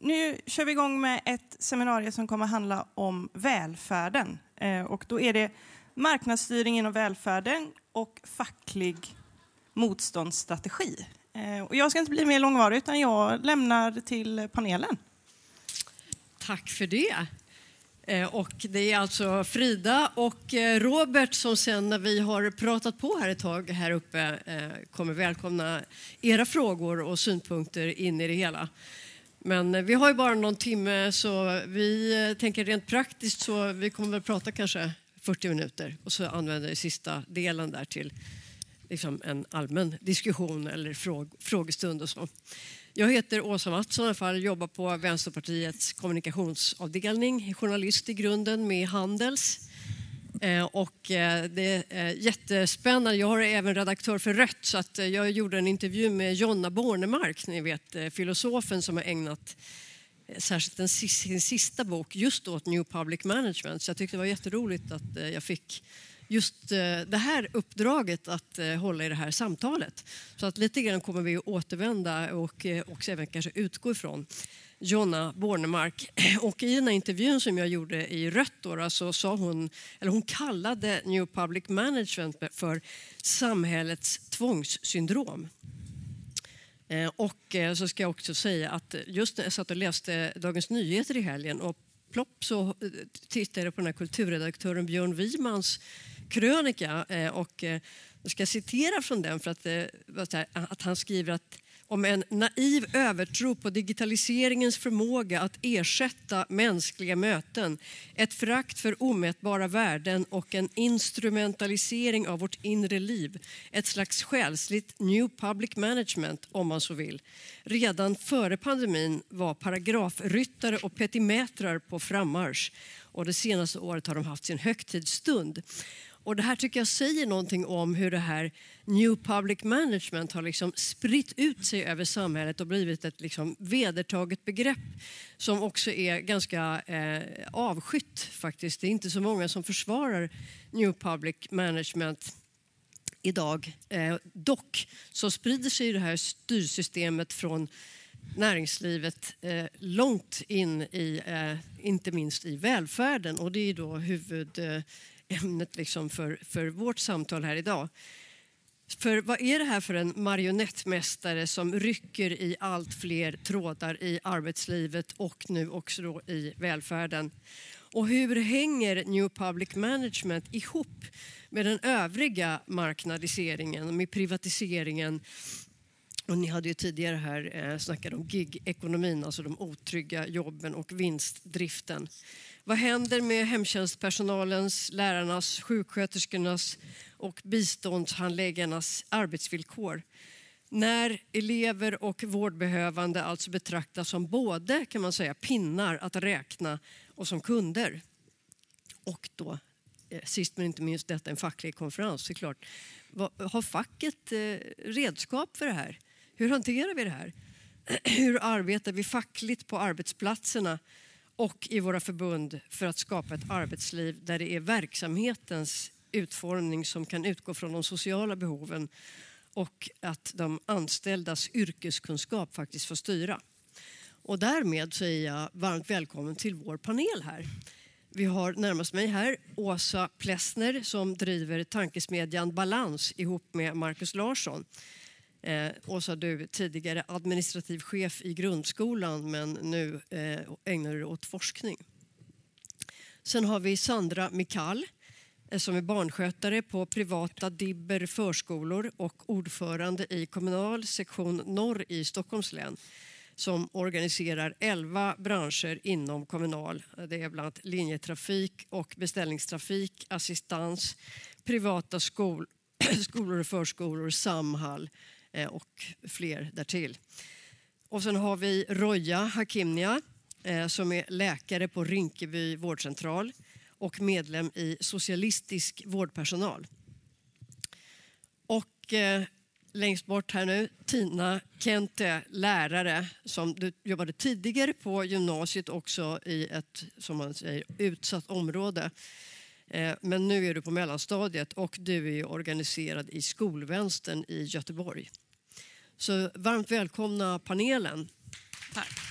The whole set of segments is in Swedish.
nu kör vi igång med ett seminarium som kommer handla om välfärden. Eh, och då är det marknadsstyrning inom välfärden och facklig motståndsstrategi. Eh, och jag ska inte bli mer långvarig utan jag lämnar till panelen. Tack för det. Eh, och det är alltså Frida och Robert som sen när vi har pratat på här ett tag här uppe kommer välkomna era frågor och synpunkter in i det hela. Men eh, vi har ju bara någon timme så vi eh, tänker rent praktiskt så vi kommer väl prata kanske 40 minuter och så använder vi sista delen där till liksom en allmän diskussion eller fråg, frågestund och så. Jag heter Åsa Mattsson, i alla fall, jobbar på Vänsterpartiets kommunikationsavdelning, journalist i grunden med Handels. Eh, och eh, det är jättespännande. Jag är även redaktör för Rött så att eh, jag gjorde en intervju med Jonna Bornemark, ni vet filosofen som har ägnat särskilt sin sista bok just åt New Public Management. Så jag tyckte det var jätteroligt att jag fick just det här uppdraget att hålla i det här samtalet. Så att lite grann kommer vi att återvända och också även kanske utgå ifrån Jonna Bornemark. Och I den här intervjun som jag gjorde i Rött då, så sa hon, eller hon kallade New Public Management för samhällets tvångssyndrom. Eh, och eh, så ska jag också säga att just när jag satt och läste Dagens Nyheter i helgen och plopp så eh, tittade jag på den här kulturredaktören Björn Wimans krönika och jag ska citera från den för att, att han skriver att om en naiv övertro på digitaliseringens förmåga att ersätta mänskliga möten, ett förakt för omätbara värden och en instrumentalisering av vårt inre liv. Ett slags själsligt new public management om man så vill. Redan före pandemin var paragrafryttare och petimätrar på frammarsch och det senaste året har de haft sin högtidsstund. Och det här tycker jag säger någonting om hur det här New Public Management har liksom spritt ut sig över samhället och blivit ett liksom vedertaget begrepp som också är ganska eh, avskytt faktiskt. Det är inte så många som försvarar New Public Management idag. Eh, dock så sprider sig det här styrsystemet från näringslivet eh, långt in i, eh, inte minst i välfärden och det är då huvud eh, ämnet liksom för, för vårt samtal här idag. För vad är det här för en marionettmästare som rycker i allt fler trådar i arbetslivet och nu också då i välfärden? Och hur hänger New Public Management ihop med den övriga marknadiseringen, med privatiseringen och ni hade ju tidigare här eh, snackat om gig-ekonomin, alltså de otrygga jobben och vinstdriften. Vad händer med hemtjänstpersonalens, lärarnas, sjuksköterskornas och biståndshandläggarnas arbetsvillkor? När elever och vårdbehövande alltså betraktas som både kan man säga, pinnar att räkna och som kunder. Och då, eh, sist men inte minst, detta en facklig konferens såklart. Har facket eh, redskap för det här? Hur hanterar vi det här? Hur arbetar vi fackligt på arbetsplatserna och i våra förbund för att skapa ett arbetsliv där det är verksamhetens utformning som kan utgå från de sociala behoven och att de anställdas yrkeskunskap faktiskt får styra. Och därmed säger jag varmt välkommen till vår panel här. Vi har närmast mig här Åsa Plessner som driver tankesmedjan Balans ihop med Markus Larsson. Eh, Åsa, du tidigare administrativ chef i grundskolan men nu eh, ägnar du dig åt forskning. Sen har vi Sandra Mikal eh, som är barnskötare på privata Dibber förskolor och ordförande i kommunal sektion Norr i Stockholms län som organiserar 11 branscher inom Kommunal. Det är bland annat linjetrafik och beställningstrafik, assistans, privata skol skolor och förskolor, Samhall, Eh, och fler därtill. Och sen har vi Roja Hakimnia eh, som är läkare på Rinkeby vårdcentral och medlem i Socialistisk vårdpersonal. Och eh, längst bort här nu, Tina Kente, lärare som du jobbade tidigare på gymnasiet också i ett som man säger, utsatt område. Eh, men nu är du på mellanstadiet och du är organiserad i Skolvänstern i Göteborg. Så varmt välkomna panelen. Tack.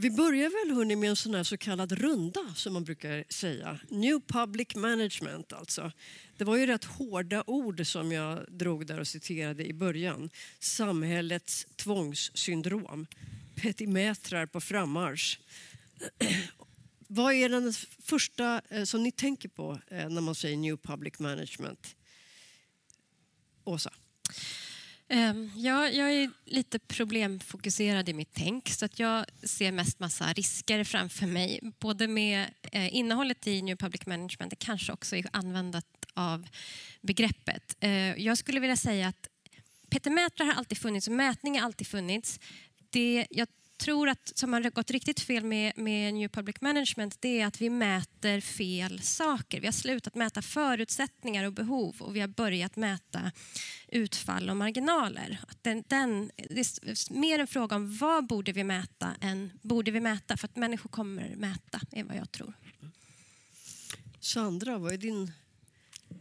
Vi börjar väl hörni, med en sån här så kallad runda som man brukar säga. New Public Management alltså. Det var ju rätt hårda ord som jag drog där och citerade i början. Samhällets tvångssyndrom. Petimätrar på frammarsch. Vad är den första eh, som ni tänker på eh, när man säger New Public Management? Åsa? Ehm, ja, jag är lite problemfokuserad i mitt tänk så att jag ser mest massa risker framför mig. Både med eh, innehållet i New Public Management och kanske också i användandet av begreppet. Eh, jag skulle vilja säga att petimätrar har alltid funnits och mätning har alltid funnits. Det jag tror att som har gått riktigt fel med, med New Public Management det är att vi mäter fel saker. Vi har slutat mäta förutsättningar och behov och vi har börjat mäta utfall och marginaler. Den, den, det är mer en fråga om vad borde vi mäta än borde vi mäta för att människor kommer mäta är vad jag tror. Sandra, vad är din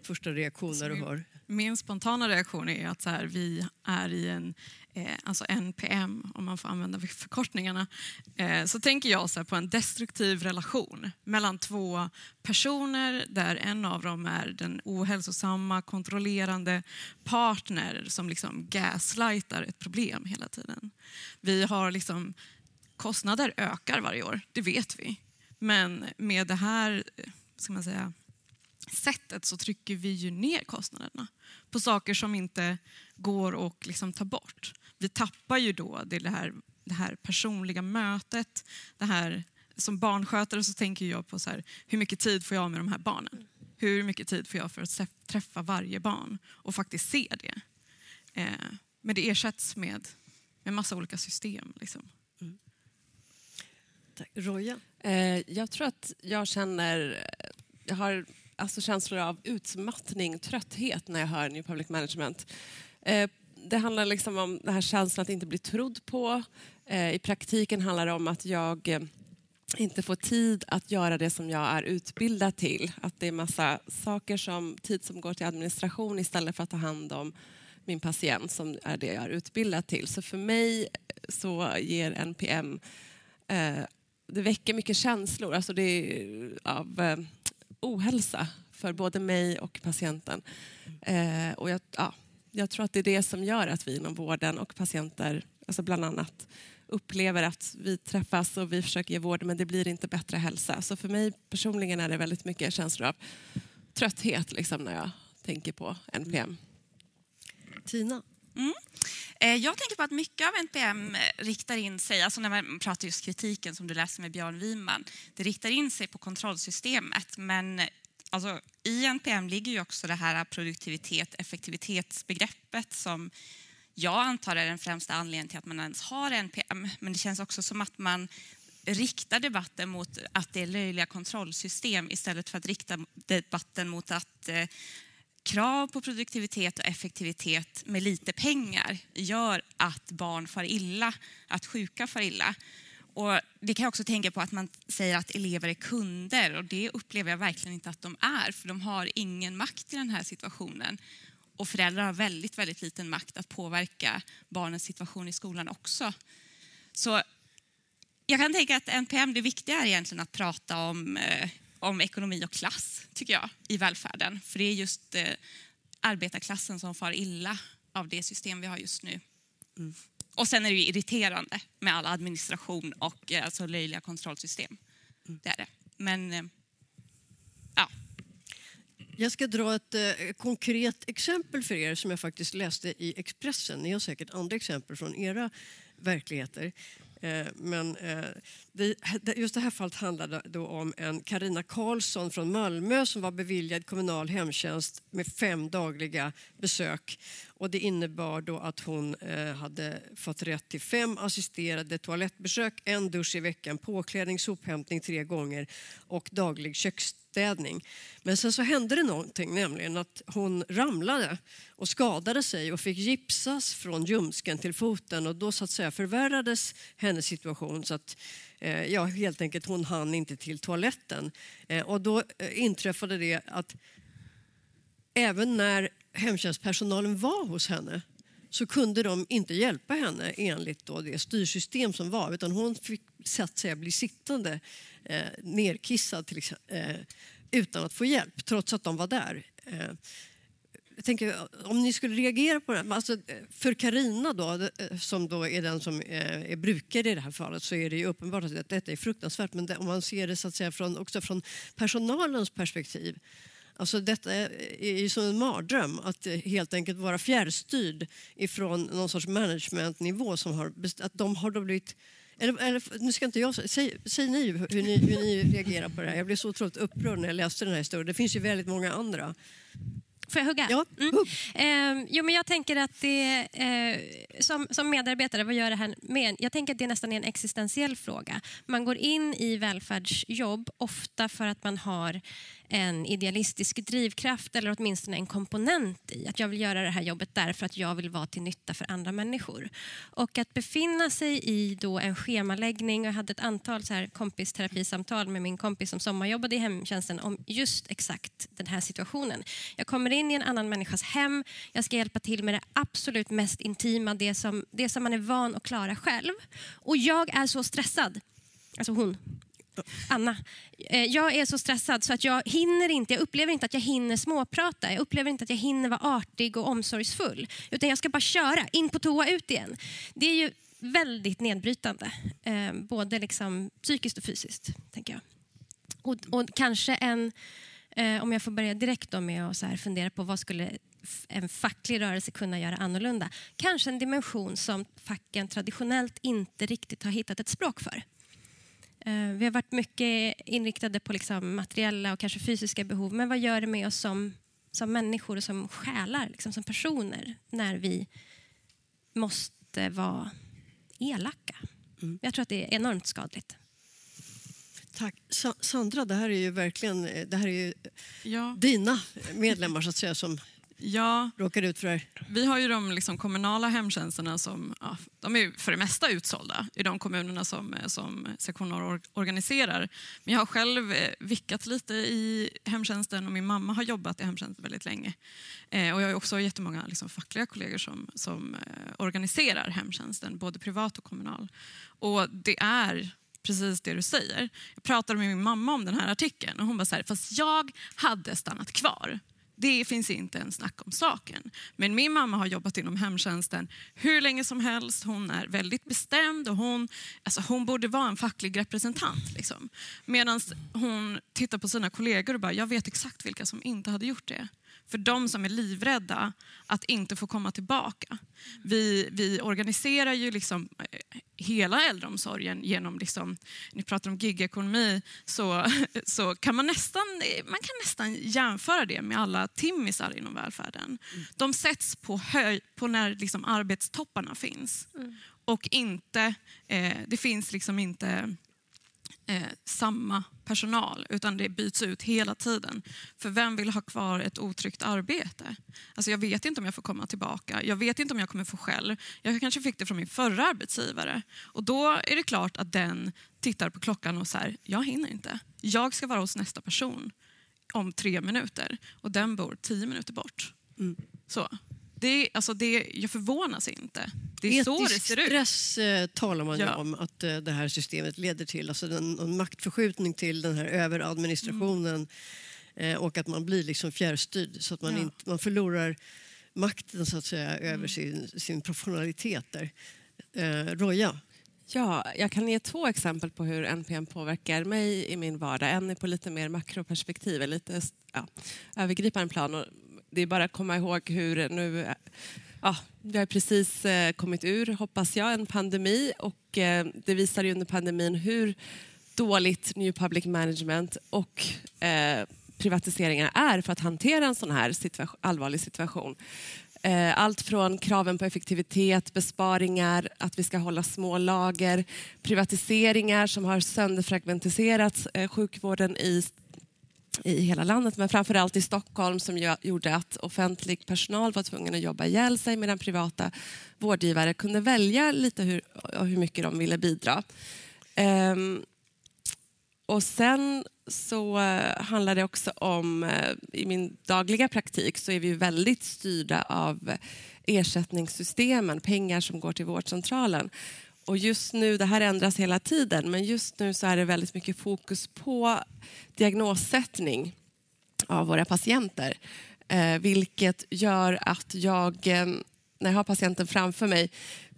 första reaktion när du hör? Min spontana reaktion är att så här, vi är i en Eh, alltså NPM, om man får använda förkortningarna, eh, så tänker jag så på en destruktiv relation mellan två personer där en av dem är den ohälsosamma, kontrollerande partner som liksom gaslightar ett problem hela tiden. Vi har liksom, kostnader ökar varje år, det vet vi. Men med det här, eh, ska man säga, sättet så trycker vi ju ner kostnaderna på saker som inte går att liksom ta bort. Vi tappar ju då det här, det här personliga mötet. Det här, som barnskötare så tänker jag på så här, hur mycket tid får jag med de här barnen? Hur mycket tid får jag för att träffa varje barn och faktiskt se det? Eh, men det ersätts med en massa olika system. Liksom. Mm. Roja? Eh, jag tror att jag känner, jag har alltså känslor av utmattning, trötthet när jag hör New Public Management. Eh, det handlar liksom om den här känslan att inte bli trodd på. Eh, I praktiken handlar det om att jag eh, inte får tid att göra det som jag är utbildad till. Att det är massa saker som, tid som går till administration istället för att ta hand om min patient som är det jag är utbildad till. Så för mig eh, så ger NPM, eh, det väcker mycket känslor alltså det är av eh, ohälsa för både mig och patienten. Eh, och jag, ja, jag tror att det är det som gör att vi inom vården och patienter, alltså bland annat, upplever att vi träffas och vi försöker ge vård men det blir inte bättre hälsa. Så för mig personligen är det väldigt mycket känslor av trötthet liksom, när jag tänker på NPM. Tina? Mm. Eh, jag tänker på att mycket av NPM riktar in sig, alltså när man pratar just kritiken som du läste med Björn Wiman, det riktar in sig på kontrollsystemet men alltså, i NPM ligger ju också det här produktivitet, effektivitetsbegreppet som jag antar är den främsta anledningen till att man ens har NPM. Men det känns också som att man riktar debatten mot att det är löjliga kontrollsystem istället för att rikta debatten mot att eh, krav på produktivitet och effektivitet med lite pengar gör att barn far illa, att sjuka far illa. Och det kan jag också tänka på att man säger att elever är kunder och det upplever jag verkligen inte att de är för de har ingen makt i den här situationen. Och föräldrar har väldigt, väldigt liten makt att påverka barnens situation i skolan också. Så jag kan tänka att NPM, det viktiga är egentligen att prata om, eh, om ekonomi och klass, tycker jag, i välfärden. För det är just eh, arbetarklassen som far illa av det system vi har just nu. Mm. Och sen är det ju irriterande med all administration och eh, alltså, löjliga kontrollsystem. Mm. Det är det. Men, eh, ja. Jag ska dra ett eh, konkret exempel för er som jag faktiskt läste i Expressen. Ni har säkert andra exempel från era verkligheter. Eh, men eh, just det här fallet handlade då om en Karina Karlsson från Malmö som var beviljad kommunal hemtjänst med fem dagliga besök. Och det innebar då att hon eh, hade fått rätt till fem assisterade toalettbesök, en dusch i veckan, påklädning, sophämtning tre gånger och daglig städning. Men sen så hände det någonting, nämligen att hon ramlade och skadade sig och fick gipsas från ljumsken till foten och då så att säga förvärrades hennes situation så att eh, ja, helt enkelt hon hann inte till toaletten. Eh, och då eh, inträffade det att även när hemtjänstpersonalen var hos henne så kunde de inte hjälpa henne enligt då det styrsystem som var utan hon fick så att säga bli sittande eh, nerkissad till exempel, eh, utan att få hjälp trots att de var där. Eh, jag tänker, om ni skulle reagera på det. Alltså, eh, för Karina då, eh, som då är den som eh, är brukare i det här fallet så är det ju uppenbart att detta är fruktansvärt. Men det, om man ser det så att säga från, också från personalens perspektiv Alltså detta är ju som en mardröm att helt enkelt vara fjärrstyrd ifrån någon sorts managementnivå som har, att de har då blivit eller, eller, nu ska inte jag säg, säg ni hur, ni hur ni reagerar på det här. Jag blev så otroligt upprörd när jag läste den här historien. Det finns ju väldigt många andra. Får jag hugga? Ja, mm. hugg. Eh, jo, men jag tänker att det, eh, som, som medarbetare, vad gör det här med Jag tänker att det nästan är en existentiell fråga. Man går in i välfärdsjobb ofta för att man har en idealistisk drivkraft eller åtminstone en komponent i att jag vill göra det här jobbet därför att jag vill vara till nytta för andra människor. Och att befinna sig i då en schemaläggning, och jag hade ett antal så här kompisterapisamtal med min kompis som sommarjobbade i hemtjänsten om just exakt den här situationen. Jag kommer in i en annan människas hem, jag ska hjälpa till med det absolut mest intima, det som, det som man är van att klara själv. Och jag är så stressad, alltså hon, Anna, eh, jag är så stressad så att jag hinner inte, jag upplever inte att jag hinner småprata. Jag upplever inte att jag hinner vara artig och omsorgsfull. Utan jag ska bara köra, in på toa, ut igen. Det är ju väldigt nedbrytande. Eh, både liksom psykiskt och fysiskt, tänker jag. Och, och kanske en, eh, om jag får börja direkt då med att så här fundera på vad skulle en facklig rörelse kunna göra annorlunda. Kanske en dimension som facken traditionellt inte riktigt har hittat ett språk för. Eh, vi har varit mycket inriktade på liksom materiella och kanske fysiska behov. Men vad gör det med oss som, som människor och som själar, liksom som personer när vi måste vara elaka? Mm. Jag tror att det är enormt skadligt. Tack. Sandra, det här är ju verkligen det här är ju ja. dina medlemmar så att säga som ja. råkar ut för. Vi har ju de liksom kommunala hemtjänsterna som ja, de är för det mesta utsålda i de kommunerna som, som sektioner organiserar. Men jag har själv eh, vickat lite i hemtjänsten och min mamma har jobbat i hemtjänsten väldigt länge. Eh, och jag har också jättemånga liksom, fackliga kollegor som, som eh, organiserar hemtjänsten, både privat och kommunal. Och det är precis det du säger. Jag pratade med min mamma om den här artikeln och hon bara så här, fast jag hade stannat kvar. Det finns inte en snack om saken. Men min mamma har jobbat inom hemtjänsten hur länge som helst. Hon är väldigt bestämd och hon, alltså hon borde vara en facklig representant. Liksom. Medan hon tittar på sina kollegor och bara, jag vet exakt vilka som inte hade gjort det för de som är livrädda att inte få komma tillbaka. Vi, vi organiserar ju liksom eh, hela äldreomsorgen genom, liksom, ni pratar om gigekonomi, så, så kan man nästan, man kan nästan jämföra det med alla timmisar inom välfärden. De sätts på, höj, på när liksom arbetstopparna finns. Mm. Och inte, eh, det finns liksom inte eh, samma personal, utan det byts ut hela tiden. För vem vill ha kvar ett otryggt arbete? Alltså jag vet inte om jag får komma tillbaka. Jag vet inte om jag kommer få själv. Jag kanske fick det från min förra arbetsgivare. Och då är det klart att den tittar på klockan och säger, jag hinner inte. Jag ska vara hos nästa person om tre minuter och den bor tio minuter bort. Mm. Så. Det, alltså det, jag förvånas inte. Det är Etisk så det ser ut. stress eh, talar man ja. om att eh, det här systemet leder till. Alltså den, en maktförskjutning till den här överadministrationen mm. eh, och att man blir liksom fjärrstyrd så att man, ja. inte, man förlorar makten så att säga mm. över sin, sin professionalitet där. Eh, Roja? Ja, jag kan ge två exempel på hur NPM påverkar mig i min vardag. En är på lite mer makroperspektiv, lite ja, övergripande plan. Det är bara att komma ihåg hur nu... Ja, vi har precis eh, kommit ur, hoppas jag, en pandemi och eh, det visar ju under pandemin hur dåligt New Public Management och eh, privatiseringar är för att hantera en sån här situation, allvarlig situation. Eh, allt från kraven på effektivitet, besparingar, att vi ska hålla små lager, privatiseringar som har sönderfragmentiserat eh, sjukvården i i hela landet, men framförallt i Stockholm som gjorde att offentlig personal var tvungen att jobba ihjäl sig medan privata vårdgivare kunde välja lite hur, hur mycket de ville bidra. Um, och sen så eh, handlar det också om, eh, i min dagliga praktik så är vi väldigt styrda av eh, ersättningssystemen, pengar som går till vårdcentralen. Och just nu, det här ändras hela tiden, men just nu så är det väldigt mycket fokus på diagnossättning av våra patienter. Eh, vilket gör att jag, eh, när jag har patienten framför mig,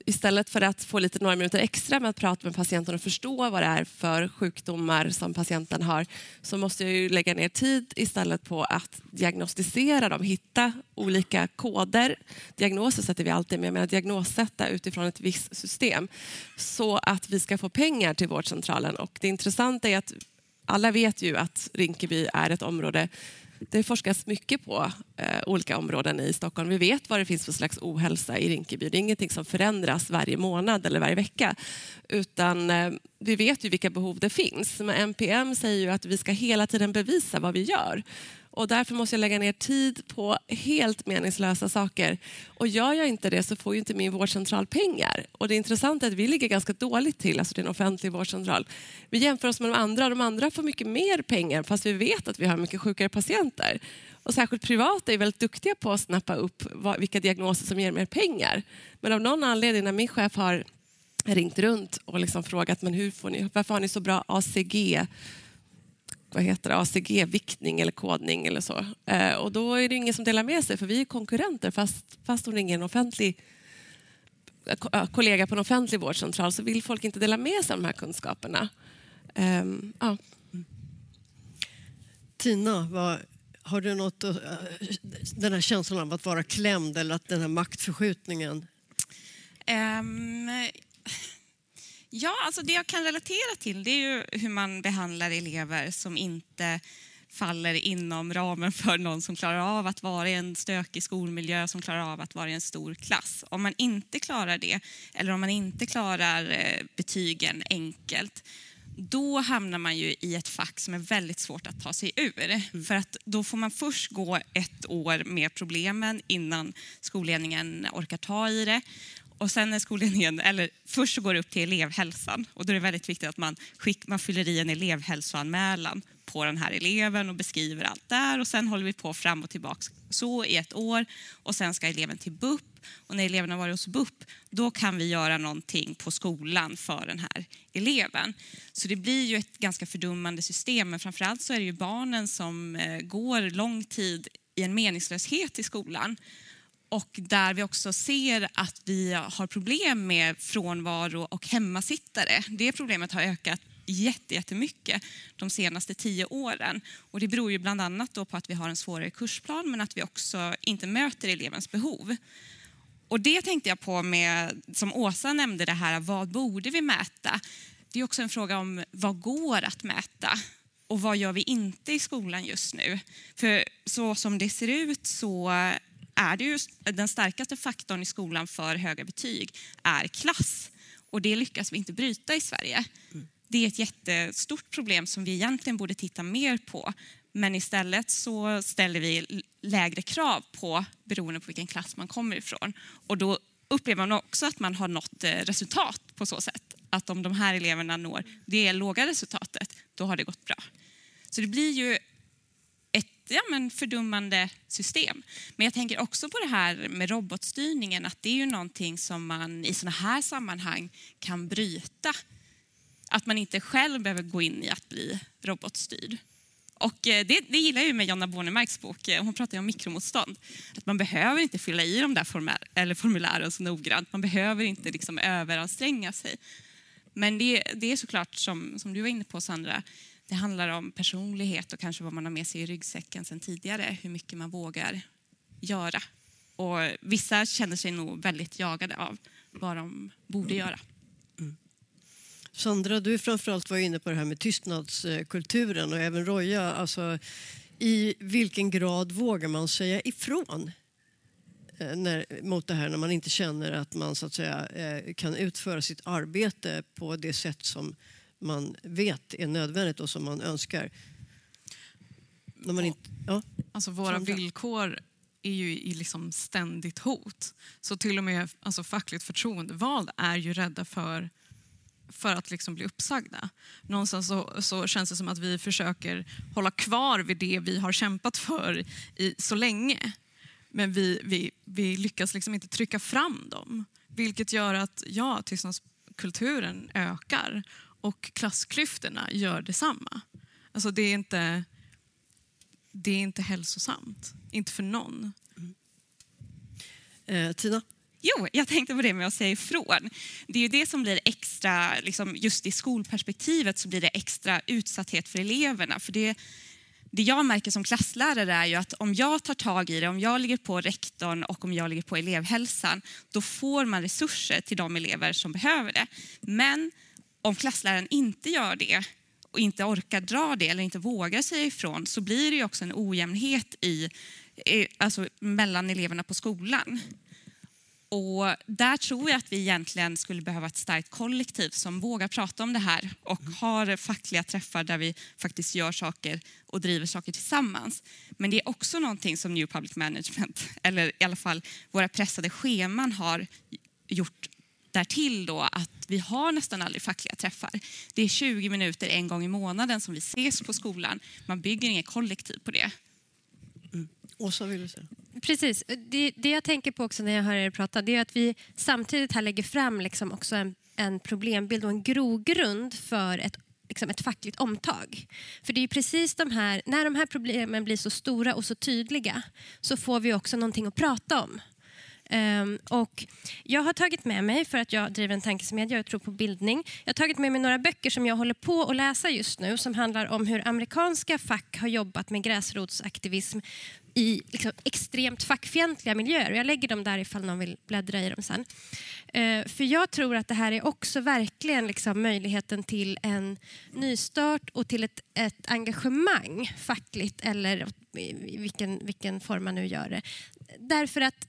istället för att få lite några minuter extra med att prata med patienten och förstå vad det är för sjukdomar som patienten har, så måste jag ju lägga ner tid istället på att diagnostisera dem, hitta olika koder. Diagnoser sätter vi alltid med, men att diagnossätta utifrån ett visst system så att vi ska få pengar till vårdcentralen. Och det intressanta är att alla vet ju att Rinkeby är ett område det forskas mycket på eh, olika områden i Stockholm. Vi vet vad det finns för slags ohälsa i Rinkeby. Det är ingenting som förändras varje månad eller varje vecka. Utan eh, vi vet ju vilka behov det finns. Men NPM säger ju att vi ska hela tiden bevisa vad vi gör. Och därför måste jag lägga ner tid på helt meningslösa saker. Och gör jag inte det så får ju inte min vårdcentral pengar. Och det intressanta är att vi ligger ganska dåligt till, alltså det är en offentlig vårdcentral. Vi jämför oss med de andra de andra får mycket mer pengar fast vi vet att vi har mycket sjukare patienter. Och särskilt privata är väldigt duktiga på att snappa upp vilka diagnoser som ger mer pengar. Men av någon anledning när min chef har ringt runt och liksom frågat men hur får ni, varför har ni så bra ACG vad heter det, ACG-viktning eller kodning eller så. Eh, och då är det ingen som delar med sig för vi är konkurrenter fast, fast hon ringer en offentlig eh, kollega på en offentlig vårdcentral så vill folk inte dela med sig av de här kunskaperna. Um, ja. Tina, vad, har du något, uh, den här känslan av att vara klämd eller att den här maktförskjutningen? Um, Ja, alltså det jag kan relatera till det är ju hur man behandlar elever som inte faller inom ramen för någon som klarar av att vara i en stökig skolmiljö, som klarar av att vara i en stor klass. Om man inte klarar det, eller om man inte klarar eh, betygen enkelt, då hamnar man ju i ett fack som är väldigt svårt att ta sig ur. Mm. För att då får man först gå ett år med problemen innan skolledningen orkar ta i det. Och sen är skolledningen, eller först så går det upp till elevhälsan. Och då är det väldigt viktigt att man, skick, man fyller i en elevhälsoanmälan på den här eleven och beskriver allt där. Och sen håller vi på fram och tillbaka så i ett år. Och sen ska eleven till BUP. Och när eleven har varit hos BUP då kan vi göra någonting på skolan för den här eleven. Så det blir ju ett ganska fördummande system. Men framförallt så är det ju barnen som eh, går lång tid i en meningslöshet i skolan och där vi också ser att vi har problem med frånvaro och hemmasittare. Det problemet har ökat jättemycket de senaste tio åren. Och det beror ju bland annat på att vi har en svårare kursplan men att vi också inte möter elevens behov. Och det tänkte jag på med, som Åsa nämnde, det här vad borde vi mäta? Det är också en fråga om vad går att mäta? Och vad gör vi inte i skolan just nu? För så som det ser ut så är det ju den starkaste faktorn i skolan för höga betyg är klass. Och det lyckas vi inte bryta i Sverige. Mm. Det är ett jättestort problem som vi egentligen borde titta mer på. Men istället så ställer vi lägre krav på beroende på vilken klass man kommer ifrån. Och då upplever man också att man har nått eh, resultat på så sätt. Att om de här eleverna når det låga resultatet, då har det gått bra. Så det blir ju ja, men fördummande system. Men jag tänker också på det här med robotstyrningen, att det är ju någonting som man i sådana här sammanhang kan bryta. Att man inte själv behöver gå in i att bli robotstyrd. Och eh, det, det gillar jag ju med Jonna Bornemarks bok. Eh, hon pratar ju om mikromotstånd. Att man behöver inte fylla i de där formär, eller formulären så noggrant. Man behöver inte liksom överanstränga sig. Men det, det är såklart, som, som du var inne på Sandra, det handlar om personlighet och kanske vad man har med sig i ryggsäcken sedan tidigare. Hur mycket man vågar göra. Och vissa känner sig nog väldigt jagade av vad de borde göra. Mm. Sandra, du framförallt var inne på det här med tystnadskulturen och även Roja. Alltså, I vilken grad vågar man säga ifrån eh, när, mot det här när man inte känner att man så att säga, eh, kan utföra sitt arbete på det sätt som man vet är nödvändigt och som man önskar. När man inte, ja. Alltså våra villkor är ju i liksom ständigt hot. Så till och med alltså fackligt förtroendevalda är ju rädda för, för att liksom bli uppsagda. Någonstans så, så, känns det som att vi försöker hålla kvar vid det vi har kämpat för i, så länge. Men vi, vi, vi lyckas liksom inte trycka fram dem. Vilket gör att ja, tystnadskulturen ökar och klassklyftorna gör detsamma. Alltså det är inte, det är inte hälsosamt. Inte för någon. Eh, Tina? Jo, jag tänkte på det med att säga ifrån. Det är ju det som blir extra, liksom just i skolperspektivet så blir det extra utsatthet för eleverna. För det, det jag märker som klasslärare är ju att om jag tar tag i det, om jag ligger på rektorn och om jag ligger på elevhälsan, då får man resurser till de elever som behöver det. Men om klassläraren inte gör det och inte orkar dra det eller inte vågar säga ifrån så blir det ju också en ojämnhet i, alltså mellan eleverna på skolan. Och där tror jag att vi egentligen skulle behöva ett starkt kollektiv som vågar prata om det här och har fackliga träffar där vi faktiskt gör saker och driver saker tillsammans. Men det är också någonting som New Public Management, eller i alla fall våra pressade scheman har gjort därtill då att vi har nästan aldrig fackliga träffar. Det är 20 minuter en gång i månaden som vi ses på skolan. Man bygger inget kollektiv på det. Åsa vill du säga? Precis. Det, det jag tänker på också när jag hör er prata det är att vi samtidigt här lägger fram liksom också en, en problembild och en grogrund för ett liksom ett fackligt omtag. För det är precis de här, när de här problemen blir så stora och så tydliga så får vi också någonting att prata om. Um, och jag har tagit med mig, för att jag driver en tankesmedja och tror på bildning, jag har tagit med mig några böcker som jag håller på att läsa just nu som handlar om hur amerikanska fack har jobbat med gräsrotsaktivism i liksom, extremt fackfientliga miljöer. Och jag lägger dem där ifall någon vill bläddra i dem sen. Uh, för jag tror att det här är också verkligen liksom, möjligheten till en nystart och till ett, ett engagemang fackligt eller i vilken, vilken form man nu gör det. Därför att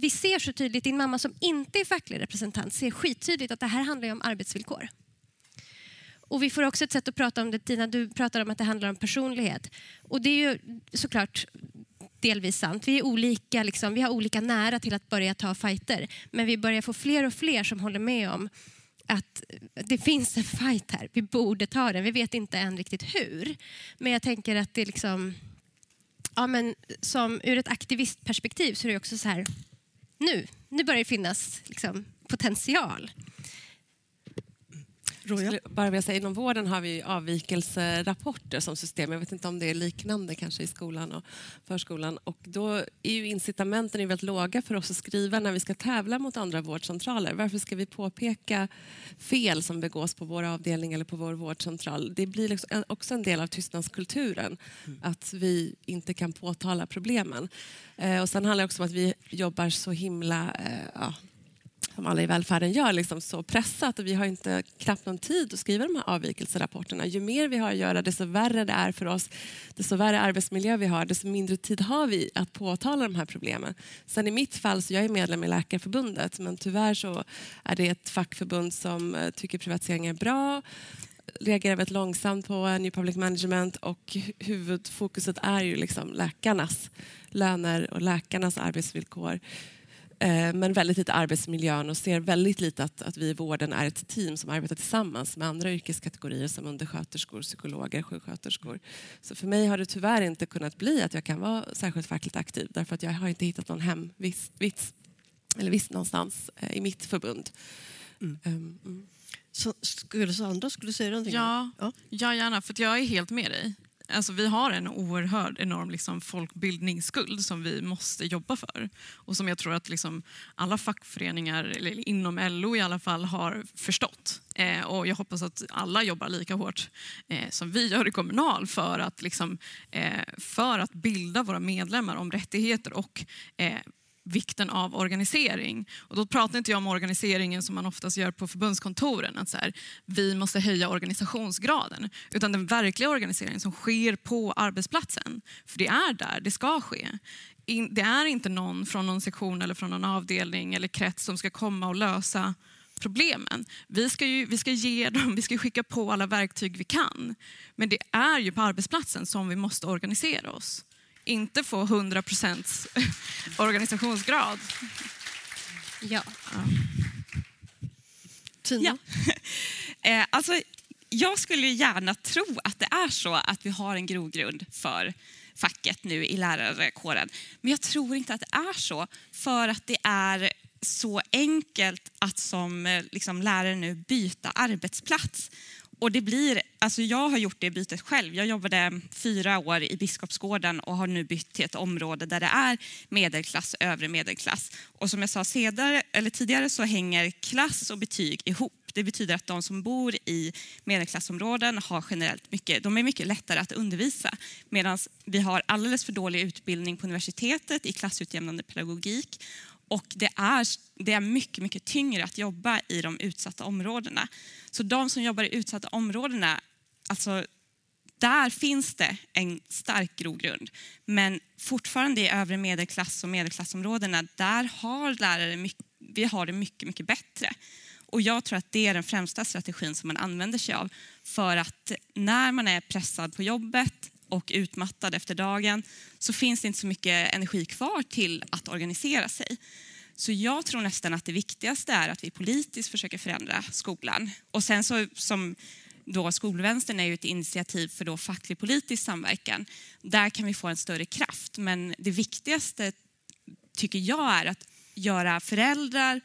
vi ser så tydligt, din mamma som inte är facklig representant ser skittydligt att det här handlar om arbetsvillkor. Och vi får också ett sätt att prata om det, Tina, du pratar om att det handlar om personlighet. Och det är ju såklart delvis sant. Vi är olika, liksom, vi har olika nära till att börja ta fighter. Men vi börjar få fler och fler som håller med om att det finns en fight här. Vi borde ta den. Vi vet inte än riktigt hur. Men jag tänker att det liksom... Ja, men som ur ett aktivistperspektiv så är det också så här nu, nu börjar det finnas liksom, potential. Skulle bara vilja säga, inom vården har vi avvikelserapporter som system. Jag vet inte om det är liknande kanske i skolan och förskolan. Och då är ju incitamenten väldigt låga för oss att skriva när vi ska tävla mot andra vårdcentraler. Varför ska vi påpeka fel som begås på vår avdelning eller på vår vårdcentral? Det blir liksom också en del av tystnadskulturen, mm. att vi inte kan påtala problemen. Eh, och sen handlar det också om att vi jobbar så himla eh, ja, som alla i välfärden gör, liksom så pressat och vi har inte knappt någon tid att skriva de här avvikelserapporterna. Ju mer vi har att göra, desto värre det är för oss, desto värre arbetsmiljö vi har, desto mindre tid har vi att påtala de här problemen. Sen i mitt fall, så jag är medlem i Läkarförbundet, men tyvärr så är det ett fackförbund som eh, tycker privatisering är bra reagerar väldigt långsamt på New Public Management och huvudfokuset är ju liksom läkarnas löner och läkarnas arbetsvillkor. Eh, men väldigt lite arbetsmiljön och ser väldigt lite att, att vi i vården är ett team som arbetar tillsammans med andra yrkeskategorier som undersköterskor, psykologer, sjuksköterskor. Så för mig har det tyvärr inte kunnat bli att jag kan vara särskilt fackligt aktiv därför att jag har inte hittat någon hemvist eller visst någonstans eh, i mitt förbund. Mm. Um, mm. Så, skulle Sandra skulle säga någonting? Ja, ja. ja, gärna. För jag är helt med dig. Alltså, vi har en oerhörd enorm liksom, folkbildningsskuld som vi måste jobba för. Och som jag tror att liksom, alla fackföreningar, eller inom LO i alla fall, har förstått. Eh, och jag hoppas att alla jobbar lika hårt eh, som vi gör i Kommunal för att, liksom, eh, för att bilda våra medlemmar om rättigheter och eh, vikten av organisering. Och då pratar inte jag om organiseringen som man oftast gör på förbundskontoren, att så här, vi måste höja organisationsgraden, utan den verkliga organiseringen som sker på arbetsplatsen. För det är där det ska ske. det är inte någon från någon sektion eller från någon avdelning eller krets som ska komma och lösa problemen. Vi ska, ju, vi ska ge dem, vi ska skicka på alla verktyg vi kan. Men det är ju på arbetsplatsen som vi måste organisera oss inte få 100 procents organisationsgrad. Ja. ja. Tina? Ja. eh, alltså, jag skulle gärna tro att det är så att vi har en grogrund för facket nu i lärarkåren. Men jag tror inte att det är så för att det är så enkelt att som eh, liksom, lärare nu byta arbetsplats. Och det blir, alltså jag har gjort det bytet själv. Jag jobbade fyra år i Biskopsgården och har nu bytt till ett område där det är medelklass, övre medelklass. Och som jag sa sedare, eller tidigare så hänger klass och betyg ihop. Det betyder att de som bor i medelklassområden har generellt mycket, de är mycket lättare att undervisa. Medan vi har alldeles för dålig utbildning på universitetet i klassutjämnande pedagogik och det är, det är mycket, mycket tyngre att jobba i de utsatta områdena. Så de som jobbar i utsatta områdena, alltså där finns det en stark grogrund. Men fortfarande i övre medelklass och medelklassområdena, där har lärare mycket, vi har det mycket, mycket bättre. Och jag tror att det är den främsta strategin som man använder sig av. För att när man är pressad på jobbet och utmattad efter dagen så finns det inte så mycket energi kvar till att organisera sig. Så jag tror nästan att det viktigaste är att vi politiskt försöker förändra skolan. Och sen så som då Skolvänstern är ju ett initiativ för då facklig politisk samverkan. Där kan vi få en större kraft. Men det viktigaste tycker jag är att göra föräldrar,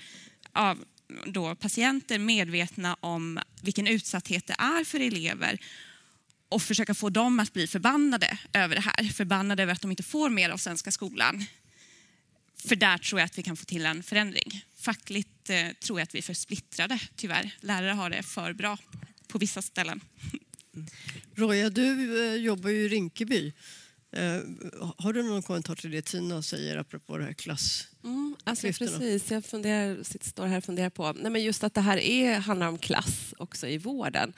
av då patienter medvetna om vilken utsatthet det är för elever och försöka få dem att bli förbannade över det här. Förbannade över att de inte får mer av svenska skolan. För där tror jag att vi kan få till en förändring. Fackligt eh, tror jag att vi är för splittrade, tyvärr. Lärare har det för bra på vissa ställen. Roja, du eh, jobbar ju i Rinkeby. Eh, har du någon kommentar till det Tina säger apropå det här klass... Mm, alltså Klyftorna. precis, jag funderar, sitter, står här och funderar på nej men just att det här är, handlar om klass också i vården.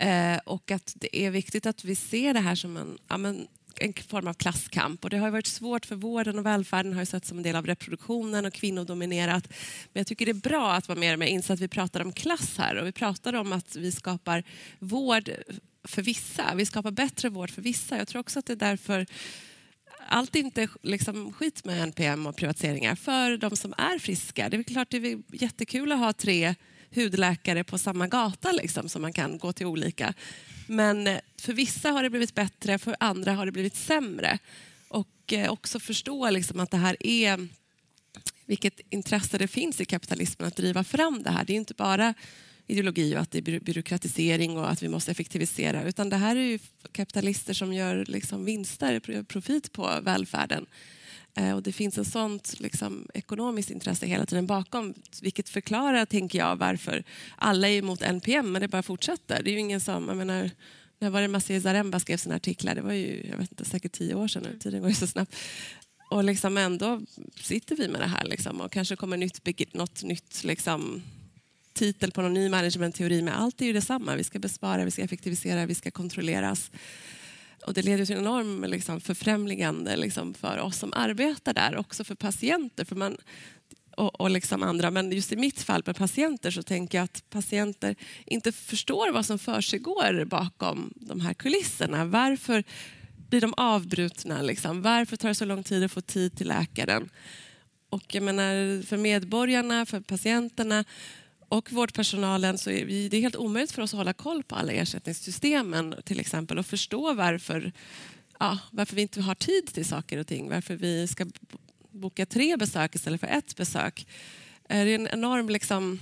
Eh, och att det är viktigt att vi ser det här som en, ja, men, en form av klasskamp. Och det har ju varit svårt för vården och välfärden har ju sett som en del av reproduktionen och kvinnodominerat. Men jag tycker det är bra att vara mer och mer insatt att vi pratar om klass här och vi pratar om att vi skapar vård för vissa. Vi skapar bättre vård för vissa. Jag tror också att det är därför allt är inte liksom skit med NPM och privatiseringar för de som är friska. Det är klart det är jättekul att ha tre hudläkare på samma gata liksom, som man kan gå till olika. Men eh, för vissa har det blivit bättre, för andra har det blivit sämre. Och eh, också förstå liksom, att det här är vilket intresse det finns i kapitalismen att driva fram det här. Det är inte bara ideologi och att det är byråkratisering och att vi måste effektivisera. Utan det här är ju kapitalister som gör liksom vinster, profit på välfärden. Eh, Och det finns ett sånt liksom, ekonomiskt intresse hela tiden bakom vilket förklarar, tänker jag, varför alla är emot NPM men det bara fortsätter. Det är ju ingen som... Jag menar, när var det Maciej Zaremba skrev sina artiklar? Det var ju jag vet inte, säkert tio år sedan nu. Tiden går ju så snabbt. Och liksom ändå sitter vi med det här liksom, och kanske kommer nytt, något nytt liksom, titel på någon ny managementteori. Men allt är ju detsamma. Vi ska bespara, vi ska effektivisera, vi ska kontrolleras. Och det leder till en enorm liksom, förfrämligande liksom, för oss som arbetar där, också för patienter. För man, och, och liksom andra. Men just i mitt fall med patienter så tänker jag att patienter inte förstår vad som försiggår bakom de här kulisserna. Varför blir de avbrutna? Liksom? Varför tar det så lång tid att få tid till läkaren? Och jag menar, för medborgarna, för patienterna och vårdpersonalen så är vi, det är helt omöjligt för oss att hålla koll på alla ersättningssystemen till exempel och förstå varför, ja, varför vi inte har tid till saker och ting. Varför vi ska boka tre besök istället för ett besök. Eh, det är en enorm... Liksom,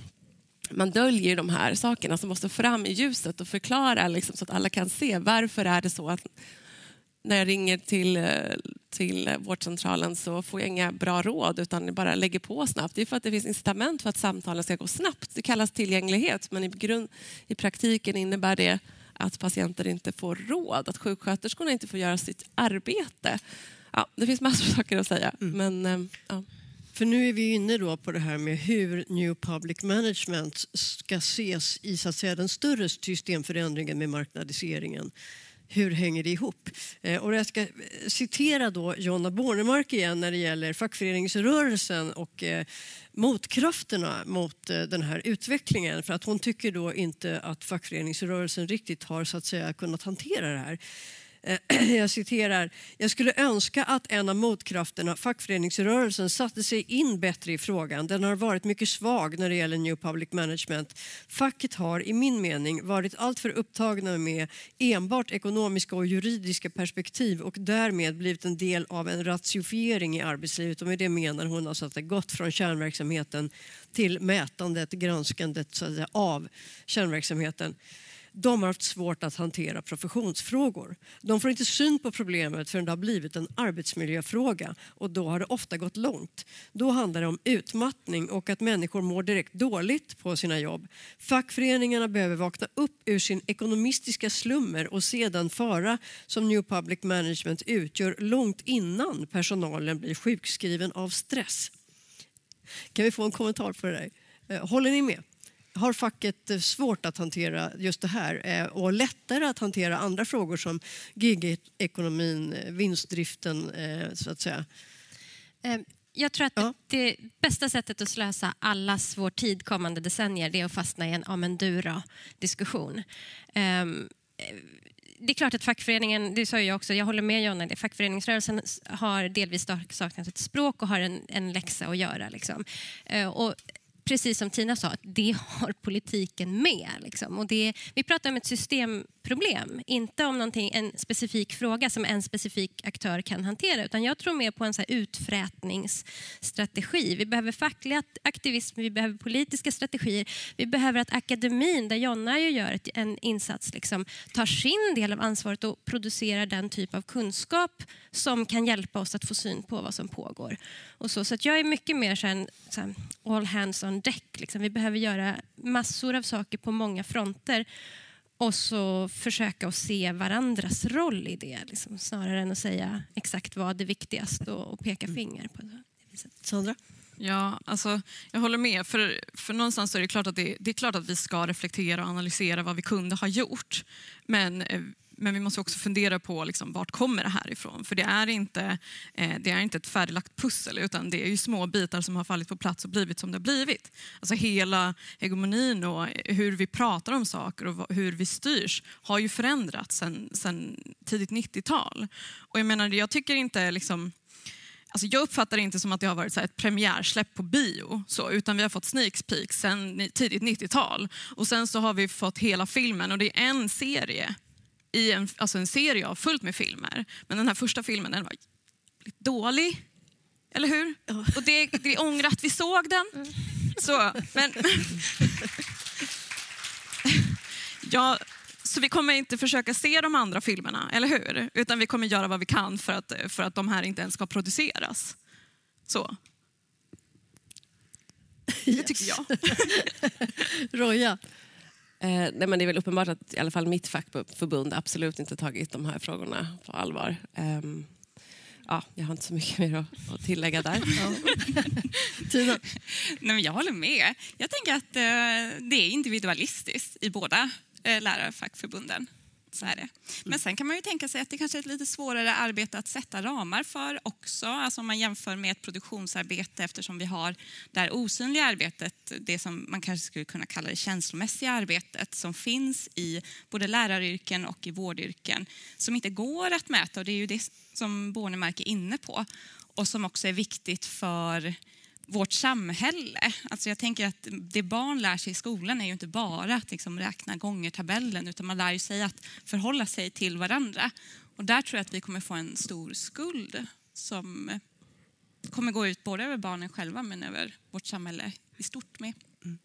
man döljer de här sakerna som måste fram i ljuset och förklara liksom, så att alla kan se varför är det så att när jag ringer till, eh, till vårdcentralen så får jag inga bra råd utan jag bara lägger på snabbt. Det är för att det finns incitament för att samtalen ska gå snabbt. Det kallas tillgänglighet men i, grund, i praktiken innebär det att patienter inte får råd, att sjuksköterskorna inte får göra sitt arbete. Ja, det finns massor av saker att säga. Men, eh, ja. För nu är vi inne då på det här med hur New Public Management ska ses i så att säga, den större systemförändringen med marknadiseringen. Hur hänger det ihop? Eh, och jag ska eh, citera då Jonna Bornemark igen när det gäller fackföreningsrörelsen och eh, motkrafterna mot den här utvecklingen. För att hon tycker då inte att fackföreningsrörelsen riktigt har så att säga kunnat hantera det här. Eh, jag citerar. Jag skulle önska att en av motkrafterna, fackföreningsrörelsen, satte sig in bättre i frågan. Den har varit mycket svag när det gäller New Public Management. Facket har i min mening varit alltför upptagna med enbart ekonomiska och juridiska perspektiv och därmed blivit en del av en ratiofiering i arbetslivet. Och med det menar hon alltså att det gått från kärnverksamheten till mätandet, granskandet så att säga, av kärnverksamheten. De har haft svårt att hantera professionsfrågor. De får inte syn på problemet förrän det har blivit en arbetsmiljöfråga och då har det ofta gått långt. Då handlar det om utmattning och att människor mår direkt dåligt på sina jobb. Fackföreningarna behöver vakna upp ur sin ekonomistiska slummer och se den fara som New Public Management utgör långt innan personalen blir sjukskriven av stress. Kan vi få en kommentar på det där? Eh, håller ni med? Har facket eh, svårt att hantera just det här eh, och lättare att hantera andra frågor som gigekonomin, eh, vinstdriften så att säga? Jag tror att Ja. det bästa sättet att slösa allas vår tid kommande decennier det är att fastna i en ja men du då diskussion. Eh, det är klart att fackföreningen, det sa jag också, jag håller med Jonna, det, fackföreningsrörelsen har delvis sak- saknat ett språk och har en, en läxa att göra. Liksom. Och precis som Tina sa, det har politiken med. Liksom. Och det, vi pratar om ett system problem, inte om någonting, en specifik fråga som en specifik aktör kan hantera. Utan jag tror mer på en så här utfrätningsstrategi. Vi behöver facklig aktivism, vi behöver politiska strategier. Vi behöver att akademin, där Jonna ju gör en insats, liksom, tar sin del av ansvaret och producerar den typ av kunskap som kan hjälpa oss att få syn på vad som pågår. Och så, så att jag är mycket mer så här, en- så här, all hands on deck. Liksom. Vi behöver göra massor av saker på många fronter och så försöka att se varandras roll i det liksom, snarare än att säga exakt vad är viktigast och, och peka finger på det. Sandra? Ja, alltså, jag håller med. För, för någonstans så är det klart att det, det är klart att vi ska reflektera och analysera vad vi kunde ha gjort. Men, eh, men vi måste också fundera på liksom, vart kommer det här ifrån? För det är, inte, eh, det är inte ett färdiglagt pussel utan det är ju små bitar som har fallit på plats och blivit som det har blivit. Alltså hela hegemonin och hur vi pratar om saker och hur vi styrs har ju förändrats sen, sen tidigt 90-tal. Och jag menar, jag tycker inte liksom Alltså jag uppfattar det inte som att det har varit så här ett premiärsläpp på bio, så, utan vi har fått sneak peek sen tidigt 90-tal. Och sen så har vi fått hela filmen och det är en serie, i en, alltså en serie av fullt med filmer. Men den här första filmen den var lite dålig, eller hur? Och det, det ångrar att vi såg den. Så, men, ja, så vi kommer inte försöka se de andra filmerna, eller hur? Utan vi kommer göra vad vi kan för att, för att de här inte ens ska produceras. Så. Det tycker jag. Roja? Eh, nej, men det är väl uppenbart att i alla fall mitt fackförbund absolut inte tagit de här frågorna på allvar. Ehm, ja, jag har inte så mycket mer att, att tillägga där. Tina? Nej, men jag håller med. Jag tänker att eh, det är individualistiskt i båda eh, lärarfackförbunden. Så är det. Men sen kan man ju tänka sig att det kanske är ett lite svårare arbete att sätta ramar för också. Alltså om man jämför med ett produktionsarbete eftersom vi har det här osynliga arbetet, det som man kanske skulle kunna kalla det känslomässiga arbetet som finns i både läraryrken och i vårdyrken som inte går att mäta och det är ju det som Bornemark är inne på och som också är viktigt för vårt samhälle. Alltså jag tänker att det barn lär sig i skolan är ju inte bara att liksom räkna gånger tabellen utan man lär ju sig att förhålla sig till varandra. Och där tror jag att vi kommer få en stor skuld som kommer gå ut både över barnen själva men över vårt samhälle i stort med. Mm.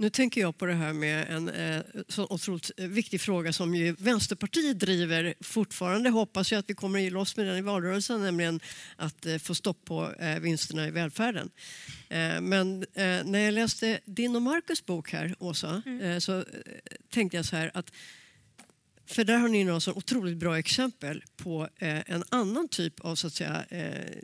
Nu tänker jag på det här med en eh, så otroligt viktig fråga som ju Vänsterpartiet driver fortfarande. Hoppas jag att vi kommer loss med den i valrörelsen, nämligen att eh, få stopp på eh, vinsterna i välfärden. Eh, men eh, när jag läste din och Marcus bok här, Åsa, eh, så tänkte jag så här att för där har ni några så otroligt bra exempel på eh, en annan typ av så att säga, eh,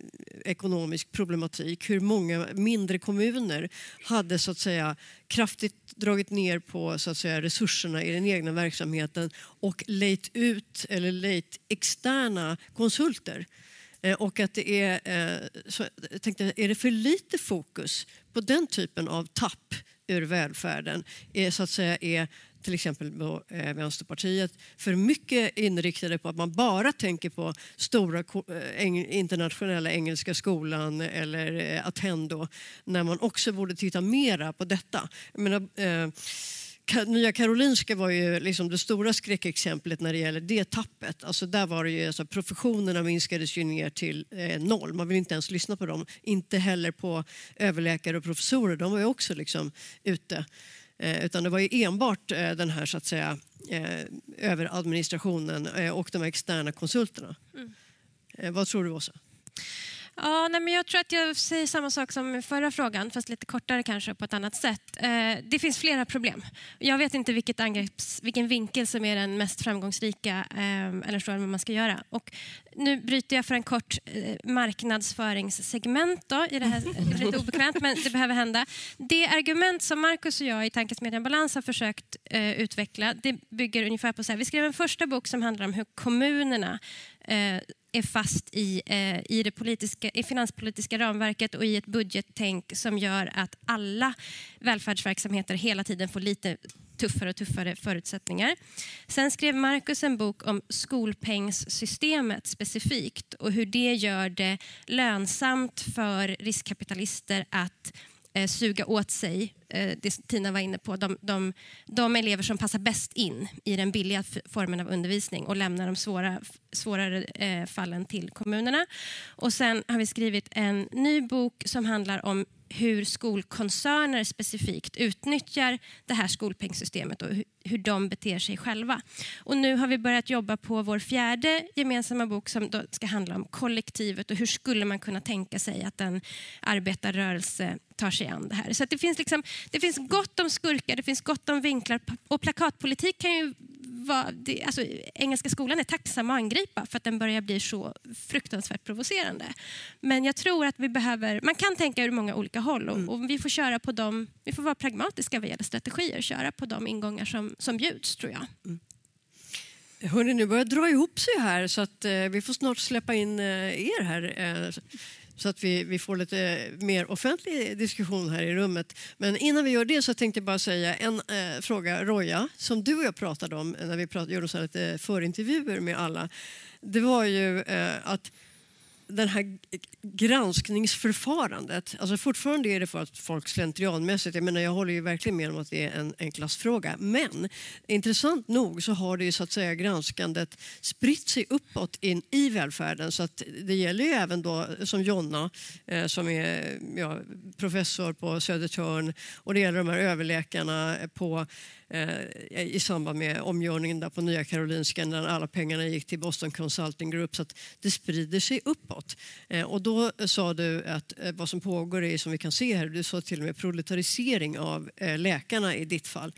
ekonomisk problematik. Hur många mindre kommuner hade så att säga, kraftigt dragit ner på så att säga, resurserna i den egna verksamheten och lejt ut eller lejt externa konsulter. Eh, och att det är, eh, så, jag tänkte, är det för lite fokus på den typen av tapp ur välfärden? Är, så att säga, är till exempel då, eh, Vänsterpartiet, för mycket inriktade på att man bara tänker på stora eh, eng- internationella engelska skolan eller eh, Attendo, när man också borde titta mera på detta. Jag menar, eh, Nya Karolinska var ju liksom det stora skräckexemplet när det gäller det tappet. Alltså där var det ju, alltså professionerna minskades ju ner till eh, noll. Man vill inte ens lyssna på dem. Inte heller på överläkare och professorer. De var ju också liksom ute. Eh, utan det var ju enbart eh, den här så att säga eh, överadministrationen och de externa konsulterna. Eh, vad tror du Åsa? Ja, nej, men jag tror att jag säger samma sak som i förra frågan, fast lite kortare kanske på ett annat sätt. Eh, det finns flera problem. Jag vet inte vilket angrepps, vilken vinkel som är den mest framgångsrika eh, eller så, vad man ska göra. Och nu bryter jag för en kort eh, marknadsföringssegment då, i det här. Det lite obekvämt, men det behöver hända. Det argument som Marcus och jag i Tankesmedjan Balans har försökt utveckla, det bygger ungefär på så här. Vi skrev en första bok som handlar om hur kommunerna är fast i, eh, i det politiska, i finanspolitiska ramverket och i ett budgettänk som gör att alla välfärdsverksamheter hela tiden får lite tuffare och tuffare förutsättningar. Sen skrev Marcus en bok om skolpengssystemet specifikt och hur det gör det lönsamt för riskkapitalister att eh, suga åt sig, eh, det Tina var inne på, de, de, de elever som passar bäst in i den billiga formen av undervisning och lämna de svåra, svårare eh, fallen till kommunerna. Och sen har vi skrivit en ny bok som handlar om hur skolkoncerner specifikt utnyttjar det här skolpengssystemet och hur, de beter sig själva. Och nu har vi börjat jobba på vår fjärde gemensamma bok som ska handla om kollektivet och hur skulle man kunna tänka sig att en arbetarrörelse tar sig an det här. Så det, finns liksom, det finns gott om skurkar, det finns gott om vinklar och plakatpolitik kan ju vara... Det, alltså, Engelska skolan är tacksam att angripa för att den börjar bli så fruktansvärt provocerande. Men jag tror att vi behöver... Man kan tänka ur många olika håll och, och vi får köra på dem... Vi får vara pragmatiska vad gäller strategier, köra på de ingångar som, som bjuds tror jag. Mm. Hörrni, nu börjar det dra ihop sig här så att eh, vi får snart släppa in eh, er här. Eh, så att vi, vi får lite eh, mer offentlig diskussion här i rummet. Men innan vi gör det så tänkte jag bara säga en eh, fråga, Roja, som du och jag pratade om när vi pratade, gjorde så här lite förintervjuer med alla. Det var ju eh, att den här granskningsförfarandet, alltså fortfarande är det för att folk slentrianmässigt, jag menar jag håller ju verkligen med om att det är en, en klassfråga, men intressant nog så har det ju så att säga granskandet spritt sig uppåt in i välfärden. Så att det gäller ju även då som Jonna eh, som är ja, professor på Södertörn och det gäller de här överläkarna på Eh, i samband med omgörningen där på Nya Karolinska när alla pengarna gick till Boston Consulting Group så att det sprider sig uppåt. Eh, och då eh, sa du att vad som pågår är som vi kan se här, du sa till och med proletarisering av läkarna i ditt fall.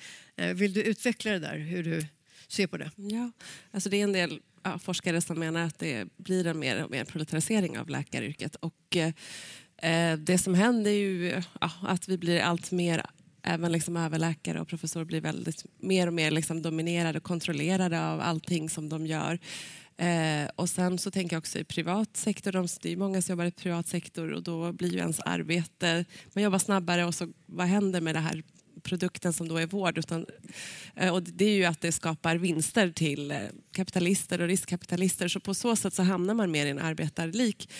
Vill du utveckla det där, hur du ser på det? Ja, alltså det är en del ja, forskare som menar att det blir en mer och mer proletarisering av läkaryrket. Och, eh, det som händer är ju ja, att vi blir allt mer Även liksom överläkare och professorer blir väldigt mer och mer liksom dominerade och kontrollerade av allting som de gör. Eh, och sen så tänker jag också i privat sektor, de, det är många som jobbar i privat sektor och då blir ju ens arbete, man jobbar snabbare och så vad händer med det här produkten som då är vård. Utan, eh, och det är ju att det skapar vinster till eh, kapitalister och riskkapitalister. Så på så sätt så hamnar man mer i en arbetarlik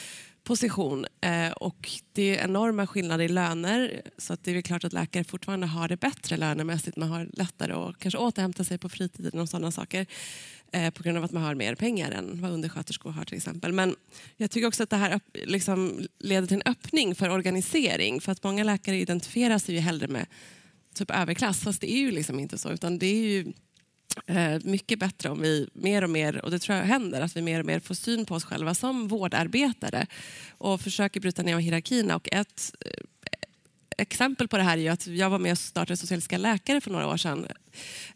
position. Eh, och det är enorma skillnader i löner. Så att det är väl klart att läkare fortfarande har det bättre lönemässigt. Man har lättare att kanske återhämta sig på fritiden och sådana saker. Eh, på grund av att man har mer pengar än vad undersköterskor har till exempel. Men jag tycker också att det här liksom leder till en öppning för organisering. För att många läkare identifierar sig ju hellre med typ överklass. Fast det är ju liksom inte så. Utan det är ju eh, mycket bättre om vi mer och mer, och det tror jag händer, att vi mer och mer får syn på oss själva som vårdarbetare och försöker bryta ner hierarkierna. Och ett eh, exempel på det här är ju att jag var med och startade Socialistiska läkare för några år sedan.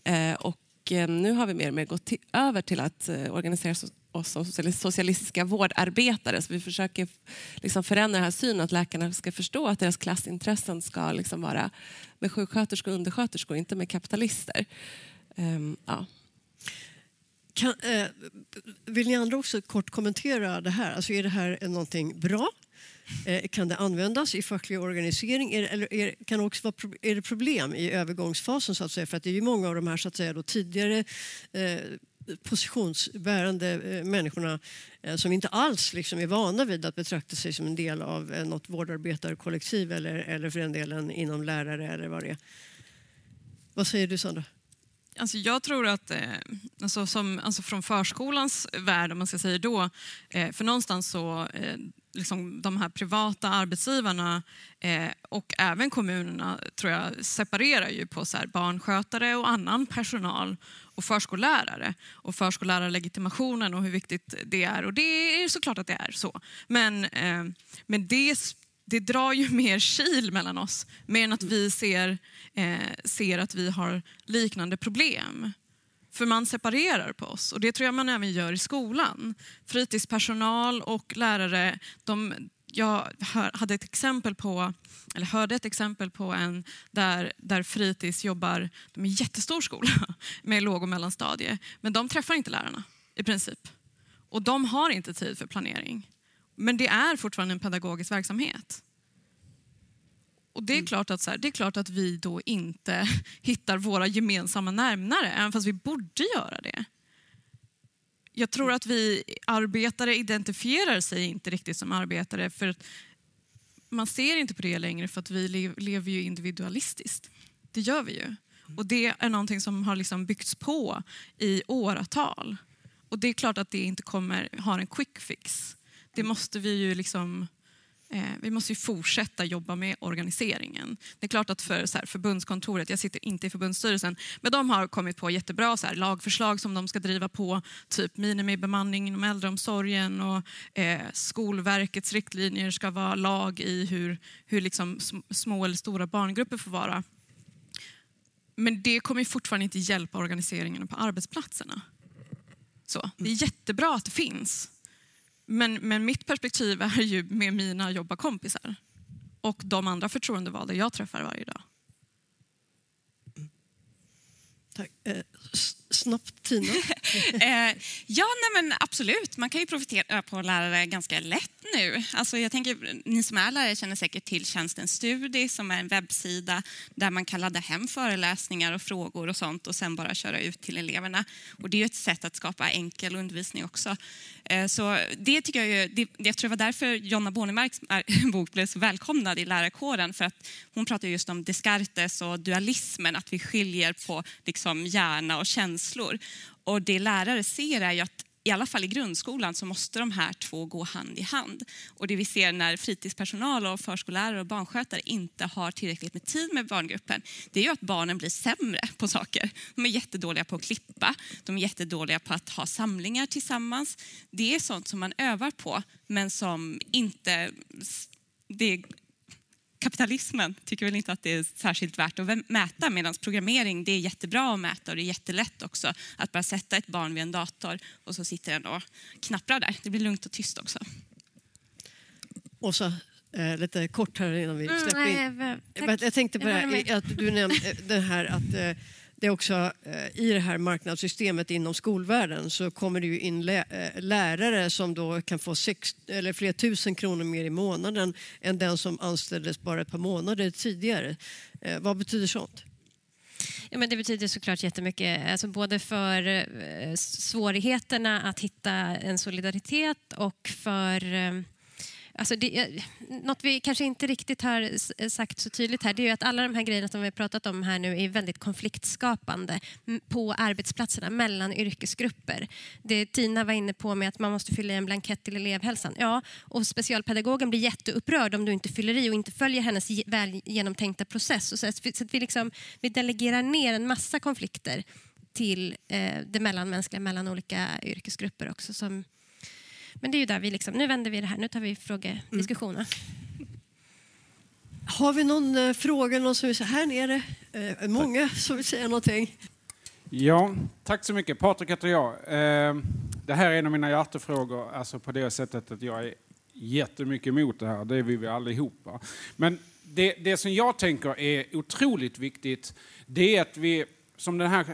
Eh, och eh, nu har vi mer och mer gått till, över till att eh, organisera oss oss som socialistiska vårdarbetare. Så vi försöker liksom förändra den här synen att läkarna ska förstå att deras klassintressen ska liksom vara med sjuksköterskor och undersköterskor, inte med kapitalister. Um, ja. Kan, eh, vill ni andra också kort kommentera det här? Alltså är det här någonting bra? Eh, kan det användas i facklig organisering är, eller är, kan det också vara är det problem i övergångsfasen? så att säga? För att det är ju många av de här så att säga, då, tidigare eh, positionsbärande eh, människorna eh, som inte alls liksom är vana vid att betrakta sig som en del av eh, något vårdarbetarkollektiv eller, eller för den delen inom lärare eller vad det är. Vad säger du Sandra? Alltså jag tror att, eh, alltså som, alltså från förskolans värld, om man ska säga då, eh, för någonstans så, eh, liksom de här privata arbetsgivarna eh, och även kommunerna tror jag separerar ju på så här barnskötare och annan personal och förskollärare och förskollärarlegitimationen och hur viktigt det är. Och det är såklart att det är så. Men, eh, men det det drar ju mer kil mellan oss, mer än att vi ser, eh, ser att vi har liknande problem. För man separerar på oss och det tror jag man även gör i skolan. Fritidspersonal och lärare, de, jag hade ett exempel på, eller hörde ett exempel på en där, där fritids jobbar, de är en jättestor skola med låg och mellanstadie, men de träffar inte lärarna i princip. Och de har inte tid för planering. Men det är fortfarande en pedagogisk verksamhet. Och det är, mm. klart att, så här, det är klart att vi då inte hittar våra gemensamma närmare, även fast vi borde göra det. Jag tror att vi arbetare identifierar sig inte riktigt som arbetare för att man ser inte på det längre för att vi lever ju individualistiskt. Det gör vi ju. Och det är någonting som har liksom byggts på i åratal. Och det är klart att det inte kommer ha en quick fix det måste vi ju liksom eh, vi måste ju fortsätta jobba med organiseringen. Det är klart att för så här, förbundskontoret, jag sitter inte i förbundsstyrelsen, men de har kommit på jättebra så här, lagförslag som de ska driva på, typ minimibemanning inom äldreomsorgen och eh, Skolverkets riktlinjer ska vara lag i hur, hur liksom små eller stora barngrupper får vara. Men det kommer fortfarande inte hjälpa organiseringen på arbetsplatserna. Så, det är jättebra att det finns, men, men mitt perspektiv är ju med mina jobbarkompisar och de andra förtroendevalda jag träffar varje dag. Tack. Eh, Snabbt, Tina? eh, ja, nej men absolut. Man kan ju profitera på lärare ganska lätt nu. Alltså jag tänker, ni som är lärare känner säkert till tjänsten Studi som är en webbsida där man kan ladda hem föreläsningar och frågor och sånt och sen bara köra ut till eleverna. Och det är ett sätt att skapa enkel undervisning också. Eh, så det tycker jag ju, det, jag tror det var därför Jonna Bornemarks bok blev så välkomnad i lärarkåren för att hon pratar just om Descartes och dualismen, att vi skiljer på liksom hjärna och känsla känslor. Och det lärare ser är ju att i alla fall i grundskolan så måste de här två gå hand i hand. Och det vi ser när fritidspersonal och förskollärare och barnskötare inte har tillräckligt med tid med barngruppen, det är ju att barnen blir sämre på saker. De är jättedåliga på att klippa, de är jättedåliga på att ha samlingar tillsammans. Det är sånt som man övar på, men som inte det kapitalismen tycker väl inte att det är särskilt värt att mäta medan programmering det är jättebra att mäta och det är jättelätt också att bara sätta ett barn vid en dator och så sitter den och knapprar där. Det blir lugnt och tyst också. Åsa, eh, lite kort här innan vi mm, släpper in. Nej, jag tänkte på det här, att du nämnde det här att eh, det är också eh, i det här marknadssystemet inom skolvärlden så kommer det ju in lä eh, lärare som då kan få sex, eller flera tusen kronor mer i månaden än den som anställdes bara ett par månader tidigare. Eh, vad betyder sånt? Ja, men det betyder såklart jättemycket, alltså både för svårigheterna att hitta en solidaritet och för eh, Alltså det, något vi kanske inte riktigt har eh, sagt så tydligt här det är att alla de här grejerna som vi har pratat om här nu är väldigt konfliktskapande på arbetsplatserna mellan yrkesgrupper. Det Tina var inne på med att man måste fylla i en blankett till elevhälsan. Ja, och specialpedagogen blir jätteupprörd om du inte fyller i och inte följer hennes väl genomtänkta process. Så att vi, liksom, vi delegerar ner en massa konflikter till eh, det mellanmänskliga mellan olika yrkesgrupper också som men det är ju där vi liksom, nu vänder vi det här, nu tar vi frågediskussioner. Mm. Har vi någon eh, fråga, någon som vill säga, här nere, eh, många som vill säga någonting? Ja, tack så mycket. Patrik heter jag. Eh, det här är en av mina hjärtefrågor, alltså på det sättet att jag är jättemycket emot det här, det är vi väl allihopa. Men det, det som jag tänker är otroligt viktigt, det är att vi, som den här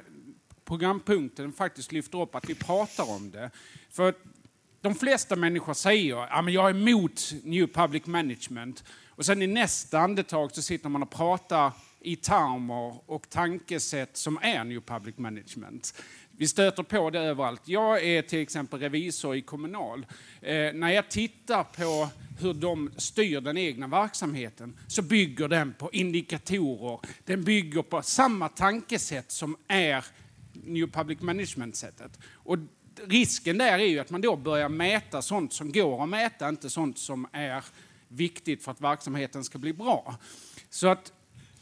programpunkten faktiskt lyfter upp, att vi pratar om det. För de flesta människor säger att ja, jag är emot New Public Management. Och sen i nästa andetag så sitter man och pratar i termer och tankesätt som är New Public Management. Vi stöter på det överallt. Jag är till exempel revisor i Kommunal. Eh, när jag tittar på hur de styr den egna verksamheten så bygger den på indikatorer. Den bygger på samma tankesätt som är New Public Management-sättet. Och risken där är ju att man då börjar mäta sånt som går att mäta, inte sånt som är viktigt för att verksamheten ska bli bra. Så att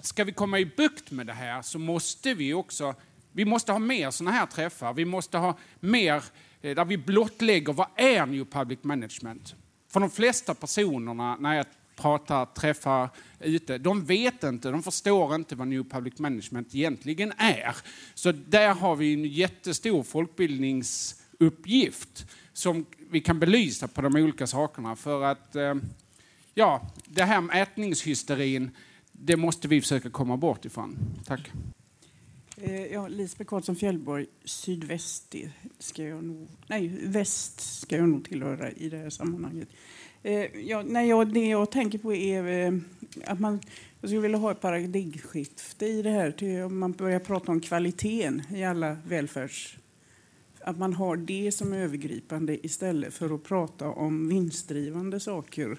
ska vi komma i bukt med det här så måste vi också vi måste ha mer sådana här träffar. Vi måste ha mer eh, där vi blottlägger vad är New Public Management. För de flesta personerna när jag pratar, träffar ute, de vet inte, de förstår inte vad New Public Management egentligen är. Så där har vi en jättestor folkbildnings uppgift som vi kan belysa på de olika sakerna. För att, eh, ja, det här med ätningshysterin, det måste vi försöka komma bort ifrån. Tack. Eh, ja, Lisbeth Karlsson Fjällborg, sydväst ska jag nog, nej, väst ska jag nog tillhöra i det här sammanhanget. Eh, ja, nej, det jag tänker på är att man jag skulle vilja ha ett paradigmskifte i det här. Till man börjar prata om kvaliteten i alla välfärds... Att man har det som övergripande istället för att prata om vinstdrivande saker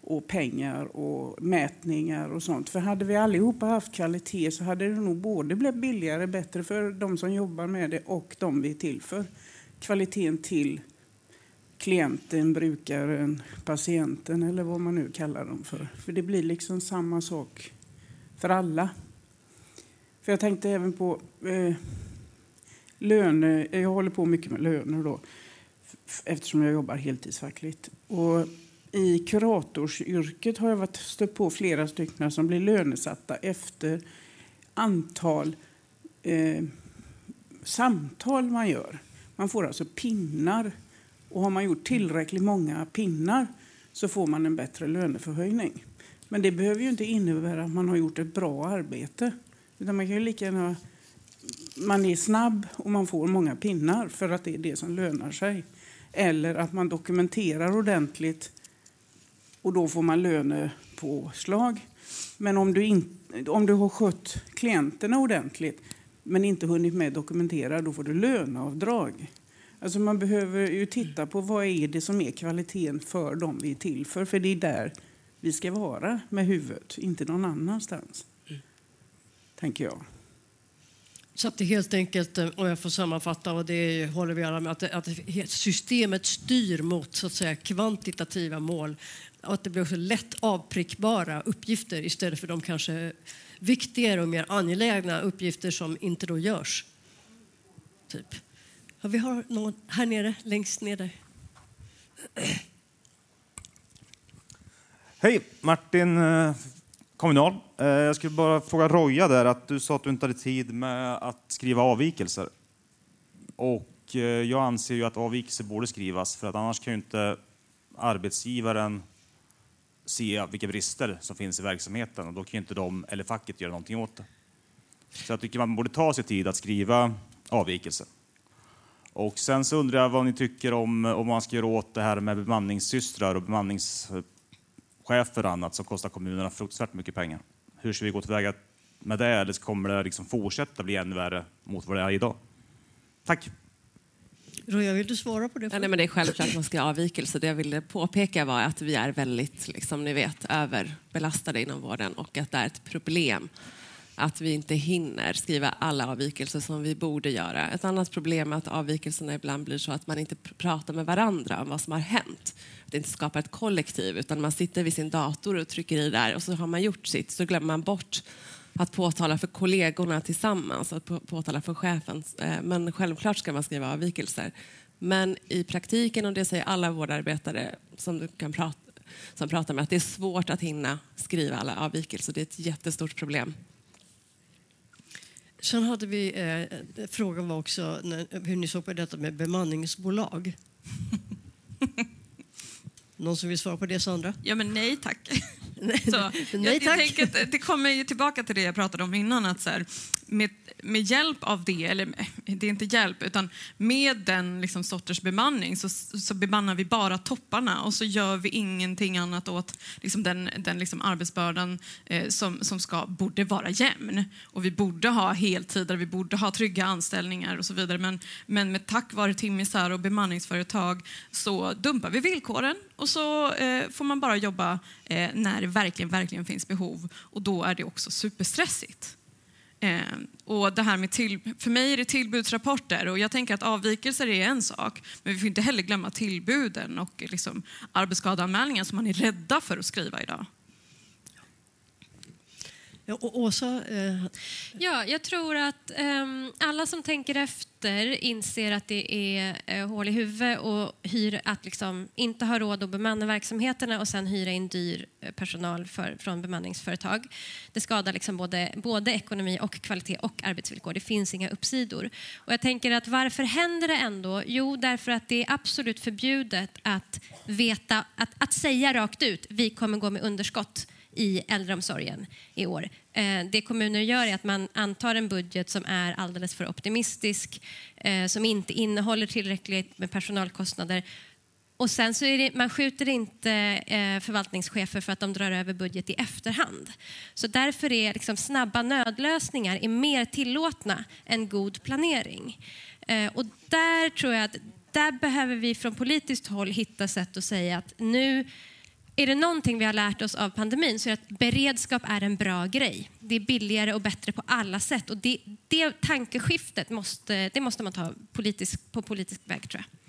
och pengar och mätningar och sånt. För hade vi allihopa haft kvalitet så hade det nog både blivit billigare, bättre för de som jobbar med det och de vi är till för. Kvaliteten till klienten, brukaren, patienten eller vad man nu kallar dem för. För det blir liksom samma sak för alla. För jag tänkte även på eh, löne, Jag håller på mycket med löner då eftersom jag jobbar heltidsfackligt. Och i kuratorsyrket har jag varit stött på flera stycken som blir lönesatta efter antal eh, samtal man gör. Man får alltså pinnar. Och har man gjort tillräckligt många pinnar så får man en bättre löneförhöjning. Men det behöver ju inte innebära att man har gjort ett bra arbete. Utan man kan ju lika gärna man är snabb och man får många pinnar för att det är det som lönar sig. Eller att man dokumenterar ordentligt och då får man lönepåslag. Men om du, in, om du har skött klienterna ordentligt men inte hunnit med dokumentera, då får du löneavdrag. Alltså man behöver ju titta på vad är det som är kvaliteten för dem vi är till för. För det är där vi ska vara med huvudet, inte någon annanstans. Mm. Tänker jag. Så att det helt enkelt, eh, om jag får sammanfatta, och det håller vi alla med, att, att systemet styr mot så att säga, kvantitativa mål och att det blir också lätt avprickbara uppgifter istället för de kanske viktigare och mer angelägna uppgifter som inte då görs. Typ. Ja, vi har någon här nere, längst ner där. Hej, Martin eh, Kommunal. Eh, jag skulle bara fråga Roja där att du sa att du inte hade tid med att skriva avvikelser. Och eh, jag anser ju att avvikelser borde skrivas för att annars kan ju inte arbetsgivaren se vilka brister som finns i verksamheten och då kan inte de eller facket göra någonting åt det. Så jag tycker man borde ta sig tid att skriva avvikelser. Och sen så undrar jag vad ni tycker om om man ska göra åt det här med bemanningssystrar och bemanningschefer och annat som kostar kommunerna fruktansvärt mycket pengar. Hur ska vi gå tillväga med det? Eller kommer det liksom fortsätta bli ännu värre mot vad det är idag? Tack! Roja, vill du svara på det? Ja, nej, men det är självklart att man ska avvikelse. Det jag ville påpeka var att vi är väldigt, liksom, ni vet, överbelastade inom vården och att det är ett problem att vi inte hinner skriva alla avvikelser som vi borde göra. Ett annat problem är att avvikelserna ibland blir så att man inte pratar med varandra om vad som har hänt. Att det inte skapar ett kollektiv utan man sitter vid sin dator och trycker i där och så har man gjort sitt så glömmer man bort att påtala för kollegorna tillsammans, att påtala för chefen. Eh, men självklart ska man skriva avvikelser. Men i praktiken, och det säger alla vårdarbetare som du kan prata, som pratar med, att det är svårt att hinna skriva alla avvikelser. Det är ett jättestort problem. Sen hade vi, eh, frågan var också när, hur ni såg på detta med bemanningsbolag. Någon som vill svara på det, Sandra? Ja, men nej tack. Nej, jag, jag tänker att det kommer ju tillbaka till det jag pratade om innan. Att så här, med, med hjälp av det, eller eh, det är inte hjälp, utan med den liksom, sorters bemanning så, så bemannar vi bara topparna och så gör vi ingenting annat åt liksom, den, den liksom, arbetsbördan eh, som, som ska, borde vara jämn. Och vi borde ha heltider, vi borde ha trygga anställningar och så vidare. Men, men med tack vare timmisar och bemanningsföretag så dumpar vi villkoren och så eh, får man bara jobba eh, när det verkligen, verkligen finns behov. Och då är det också superstressigt. Eh, och det här med till, för mig är det tillbudsrapporter och jag tänker att avvikelser är en sak. Men vi får inte heller glömma tillbuden och liksom arbetsskadeanmälningar som man är rädda för att skriva idag. Ja, och Åsa? Eh, Ja, jag tror att eh, alla som tänker efter inser att det är eh, hål i huvudet och hyr, att liksom inte ha råd att bemanna verksamheterna och sen hyra in dyr eh, personal för, från bemanningsföretag. Det skadar liksom både, både ekonomi och kvalitet och arbetsvillkor. Det finns inga uppsidor. Och jag tänker att varför händer det ändå? Jo, därför att det är absolut förbjudet att, veta, att, att säga rakt ut vi kommer gå med underskott i äldreomsorgen i år. Eh, det kommuner gör är att man antar en budget som är alldeles för optimistisk, eh, som inte innehåller tillräckligt med personalkostnader. Och sen så är det, man skjuter inte eh, förvaltningschefer för att de drar över budget i efterhand. Så därför är liksom snabba nödlösningar är mer tillåtna än god planering. Och där tror jag att där behöver vi från politiskt håll hitta sätt att säga att nu är det någonting vi har lärt oss av pandemin så är det att beredskap är en bra grej. Det är billigare och bättre på alla sätt. Och det, det tankeskiftet måste, det måste man ta politisk, på politisk väg, tror jag.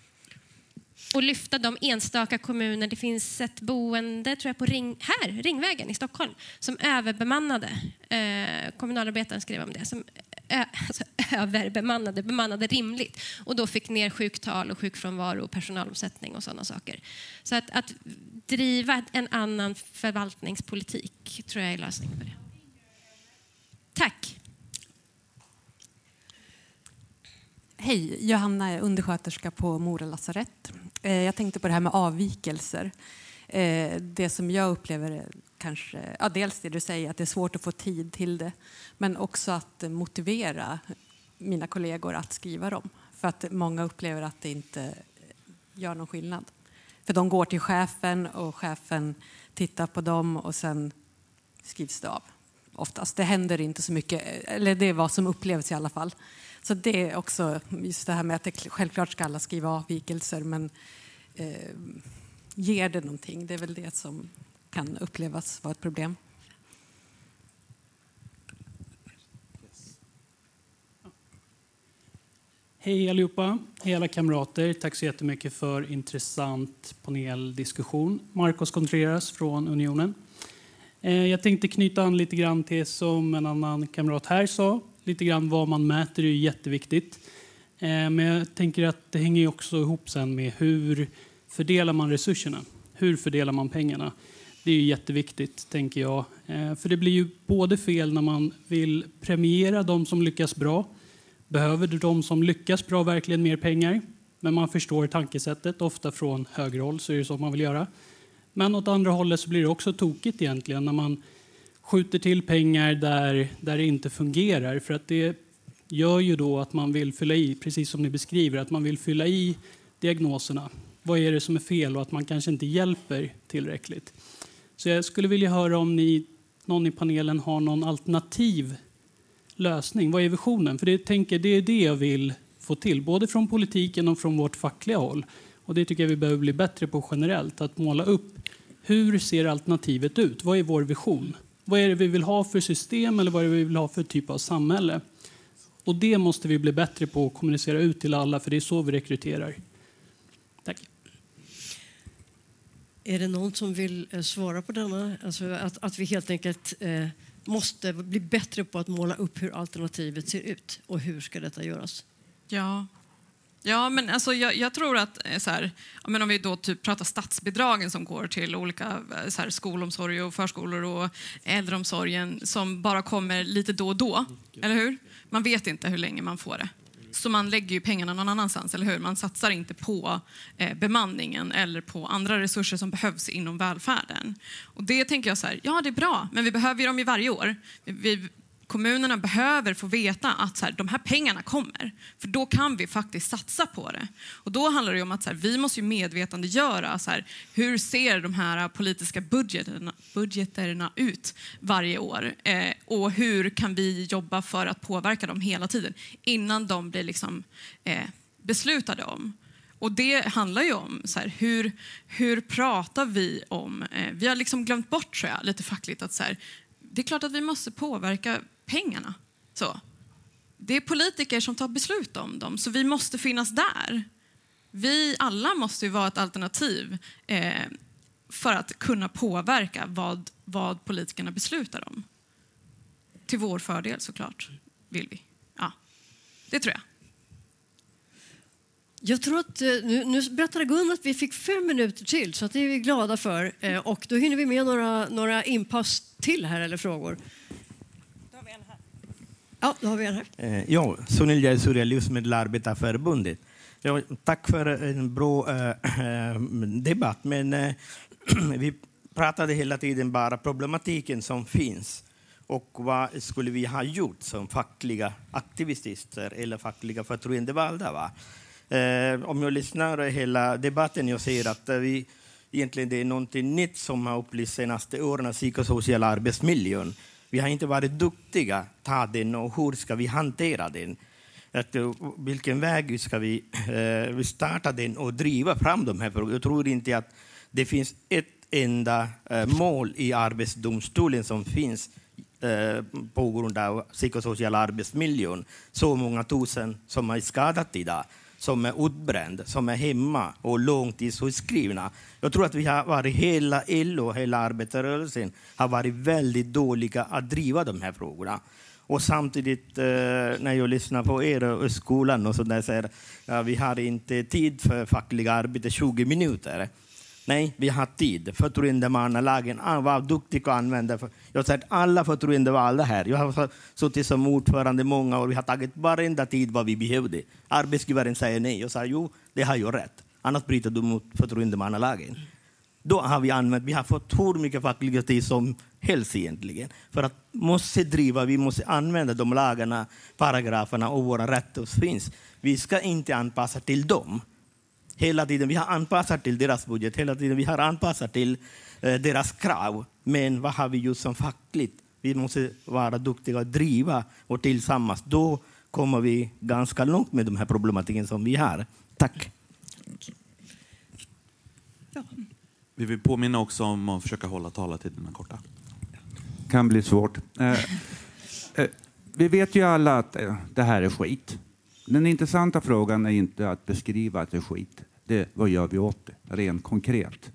Och lyfta de enstaka kommuner. Det finns ett boende tror jag, på Ring, här, Ringvägen i Stockholm som överbemannade. Eh, kommunalarbetaren skrev om det. Som ö, alltså, överbemannade, bemannade rimligt. Och då fick ner sjuktal och sjukfrånvaro och personalomsättning och sådana saker. Så att, att driva en annan förvaltningspolitik tror jag är lösningen på det. Tack. Hej, Johanna är undersköterska på Mora lasarett. Eh, jag tänkte på det här med avvikelser. Eh, det som jag upplever är kanske, ja, dels det du säger att det är svårt att få tid till det, men också att motivera mina kollegor att skriva dem. För att många upplever att det inte gör någon skillnad. För de går till chefen och chefen tittar på dem och sen skrivs det av. Oftast. Det händer inte så mycket, eller det är vad som upplevs i alla fall. Så det är också just det här med att det självklart ska alla skriva avvikelser men eh, ger det någonting? Det är väl det som kan upplevas vara ett problem. Hej allihopa, hej alla kamrater. Tack så jättemycket för intressant paneldiskussion. Marcos Contreras från Unionen. Eh, jag tänkte knyta an lite grann till som en annan kamrat här sa. Lite grann vad man mäter är ju jätteviktigt. Eh, men jag tänker att det hänger också ihop sen med hur fördelar man resurserna? Hur fördelar man pengarna? Det är ju jätteviktigt, tänker jag. Eh, för det blir ju både fel när man vill premiera de som lyckas bra Behöver de som lyckas bra verkligen mer pengar? Men man förstår tankesättet, ofta från högerhåll så är det så man vill göra. Men åt andra hållet så blir det också tokigt egentligen när man skjuter till pengar där, där det inte fungerar. För att det gör ju då att man vill fylla i, precis som ni beskriver, att man vill fylla i diagnoserna. Vad är det som är fel och att man kanske inte hjälper tillräckligt. Så jag skulle vilja höra om ni, någon i panelen har någon alternativ lösning? Vad är visionen? För det, tänker, det är det jag vill få till, både från politiken och från vårt fackliga håll. Och det tycker jag vi behöver bli bättre på generellt, att måla upp hur ser alternativet ut? Vad är vår vision? Vad är det vi vill ha för system eller vad är det vi vill ha för typ av samhälle? Och det måste vi bli bättre på att kommunicera ut till alla, för det är så vi rekryterar. Tack. Är det någon som vill eh, svara på denna? Alltså att, att vi helt enkelt eh, måste bli bättre på att måla upp hur alternativet ser ut och hur ska detta göras? Ja. Ja, men alltså jag, jag tror att eh, så här, men om vi då typ pratar statsbidragen som går till olika eh, så här, skolomsorg och förskolor och äldreomsorgen som bara kommer lite då och då, eller hur? Man vet inte hur länge man får det. Så man lägger ju pengarna någon annanstans, eller hur? Man satsar inte på eh, bemanningen eller på andra resurser som behövs inom välfärden. Och det tänker jag så här, ja det är bra, men vi behöver ju dem ju varje år. Vi, vi, kommunerna behöver få veta att så här, de här pengarna kommer. För då kan vi faktiskt satsa på det. Och då handlar det om att så här, vi måste ju medvetandegöra så här, hur ser de här politiska budgeterna, budgeterna ut varje år? Eh, och hur kan vi jobba för att påverka dem hela tiden innan de blir liksom, eh, beslutade om. Och det handlar ju om så här, hur, hur pratar vi om... Eh, vi har liksom glömt bort, tror jag, lite fackligt att så här, det är klart att vi måste påverka pengarna. Så. Det är politiker som tar beslut om dem, så vi måste finnas där. Vi alla måste ju vara ett alternativ eh, för att kunna påverka vad, vad politikerna beslutar om. Till vår fördel såklart, vill vi. Ja, det tror jag. Jag tror att eh, nu, nu berättade Gun att vi fick fem minuter till, så att det är vi glada för. Eh, och då hinner vi med några, några inpass till här, eller frågor. Ja, då har vi en här. Eh, ja, Sunil Jayasuriya, Livsmedelarbetarförbundet. Ja, tack för en bra äh, debatt, men äh, vi pratade hela tiden bara problematiken som finns och vad skulle vi ha gjort som fackliga aktivister eller fackliga förtroendevalda? Va? Eh, om jag lyssnar på hela debatten jag ser att vi egentligen det är något nytt som har upplyst senaste åren, psykosociala arbetsmiljön. Vi har inte varit duktiga att ta den och hur ska vi hantera den? Att, eh, vilken väg ska vi eh, starta den och driva fram de här frågorna? Jag tror inte att det finns ett enda eh, mål i Arbetsdomstolen som finns eh, på grund av psykosociala arbetsmiljön. Så många tusen som är skadat idag som är utbränd, som är hemma och långtidssjukskrivna. Jag tror att vi har varit hela LO, hela arbetarrörelsen, har varit väldigt dåliga att driva de här frågorna. Och samtidigt, eh, när jag lyssnar på er och skolan och så där, säger ja, vi har inte tid för fackliga arbete 20 minuter. Nej, vi har tid. Förtroendemannalagen, ah, var duktig att använda. Jag har sett alla förtroendevalda här. Jag har suttit som ordförande många år. Vi har tagit varenda tid vad vi behövde. Arbetsgivaren säger nej. Jag sa jo, det har jag rätt. Annars bryter du mot förtroendemannalagen. Då har vi använt, vi har fått hur mycket facklig tid som helst egentligen. För att måste driva, vi måste använda de lagarna, paragraferna och våra rättigheter som finns. Vi ska inte anpassa till dem hela tiden. Vi har anpassat till deras budget, hela tiden. Vi har anpassat till eh, deras krav. Men vad har vi gjort som fackligt? Vi måste vara duktiga och driva och tillsammans. Då kommer vi ganska långt med de här problematiken som vi har. Tack. Ja. Vi vill påminna också om att försöka hålla talartiderna korta. kan bli svårt. Eh, eh, vi vet ju alla att eh, det här är skit. Den intressanta frågan är inte att beskriva att det är skit. Det vad gör vi åt det, rent konkret.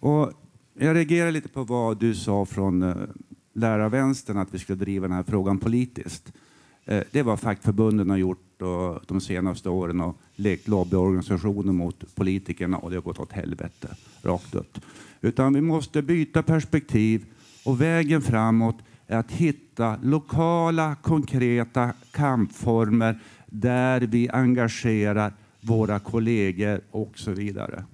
Och jag reagerar lite på vad du sa från eh, lärarvänstern att vi skulle driva den här frågan politiskt. Uh, det var fackförbunden har gjort och de senaste åren och lekt lobbyorganisationer mot politikerna och det har gått åt helvete rakt upp. Utan vi måste byta perspektiv och vägen framåt är att hitta lokala konkreta kampformer där vi engagerar våra kollegor och så vidare.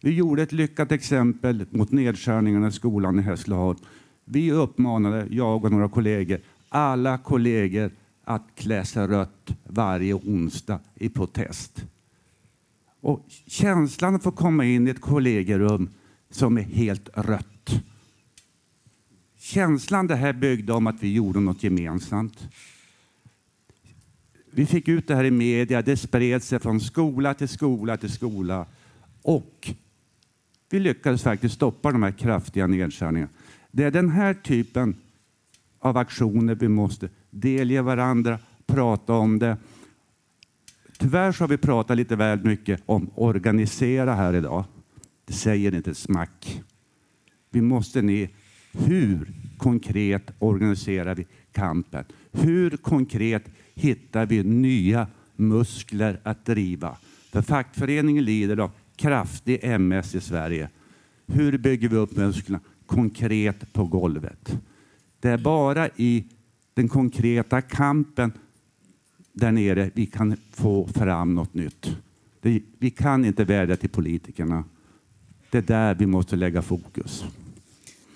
Vi gjorde ett lyckat exempel mot nedskärningarna i skolan i Hässleholm. Vi uppmanade, jag och några kollegor, alla kollegor att klä sig rött varje onsdag i protest. Och känslan att få komma in i ett kollegerum som är helt rött. Känslan det här byggde om att vi gjorde något gemensamt. Vi fick ut det här i media, det spred sig från skola till skola till skola. Och vi lyckades faktiskt stoppa de här kraftiga nedskärningarna. Det är den här typen av aktioner vi måste delge varandra, prata om det. Tyvärr så har vi pratat lite väl mycket om organisera här idag. Det säger inte ett smack. Vi måste ner. Hur konkret organiserar vi kampen? Hur konkret hittar vi nya muskler att driva. För fackföreningen lider av kraftig MS i Sverige. Hur bygger vi upp musklerna konkret på golvet? Det är bara i den konkreta kampen där nere vi kan få fram något nytt. Det, vi kan inte vädja till politikerna. Det är där vi måste lägga fokus.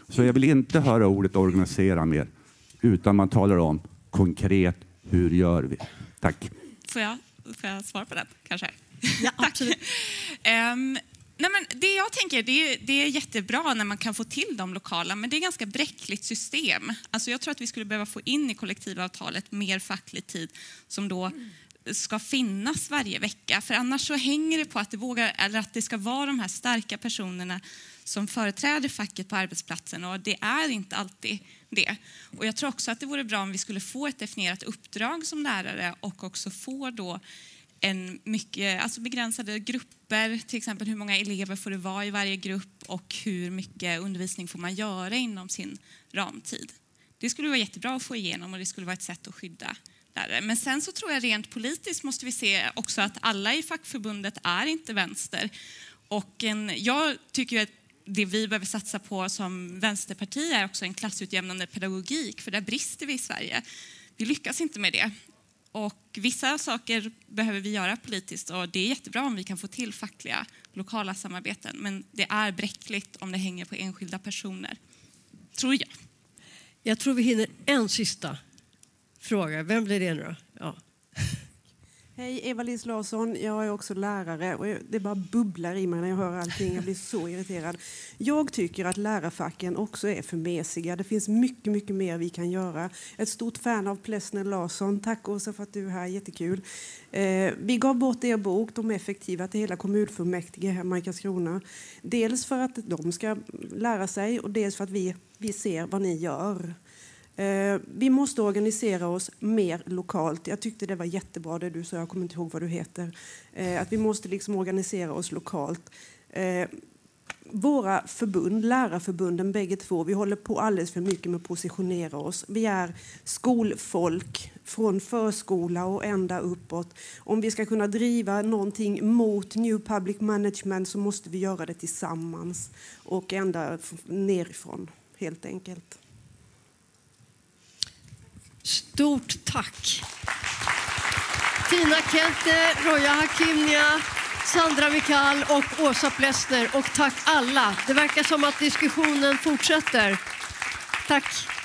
Så jag vill inte höra ordet organisera mer. utan man talar om konkret hur gör vi. Tack. Får jag, får jag svara på den kanske? Ja, absolut. Ehm, nej men det jag tänker, det är, det är jättebra när man kan få till de lokala, men det är ett ganska bräckligt system. Alltså jag tror att vi skulle behöva få in i kollektivavtalet mer facklig tid som då ska finnas varje vecka. För annars så hänger det på att det, vågar, eller att det ska vara de här starka personerna som företräder facket på arbetsplatsen och det är inte alltid det. Och jag tror också att det vore bra om vi skulle få ett definierat uppdrag som lärare och också få då en mycket, alltså begränsade grupper, till exempel hur många elever får det vara i varje grupp och hur mycket undervisning får man göra inom sin ramtid. Det skulle vara jättebra att få igenom och det skulle vara ett sätt att skydda lärare. Men sen så tror jag rent politiskt måste vi se också att alla i fackförbundet är inte vänster. Och en, jag tycker att det vi behöver satsa på som vänsterparti är också en klassutjämnande pedagogik, för där brister vi i Sverige. Vi lyckas inte med det. Och vissa saker behöver vi göra politiskt och det är jättebra om vi kan få till fackliga lokala samarbeten. Men det är bräckligt om det hänger på enskilda personer. Tror jag. Jag tror vi hinner en sista fråga. Vem blir det nu då? Hej, Eva-Lis Larsson. Jag är också lärare och det bara bubblar i mig när jag hör allting. Jag blir så irriterad. Jag tycker att lärarfacken också är för mesiga. Det finns mycket, mycket mer vi kan göra. Ett stort fan av Plessner Larsson. Tack Åsa för att du är här. Jättekul. Eh, vi gav bort er bok De effektiva till hela kommunfullmäktige hemma i Karlskrona. Dels för att de ska lära sig och dels för att vi, vi ser vad ni gör. Eh, vi måste organisera oss mer lokalt. Jag tyckte det var jättebra det du sa, jag kommer inte ihåg vad du heter. Eh, att vi måste liksom organisera oss lokalt. Eh, våra förbund, lärarförbunden bägge två, vi håller på alldeles för mycket med att positionera oss. Vi är skolfolk från förskola och ända uppåt. Om vi ska kunna driva någonting mot New Public Management så måste vi göra det tillsammans och ända nerifrån, helt enkelt. Stort tack! Tina Kente, Roja Hakimnia, Sandra Mikal och Åsa Plessner. Och tack alla. Det verkar som att diskussionen fortsätter. Tack.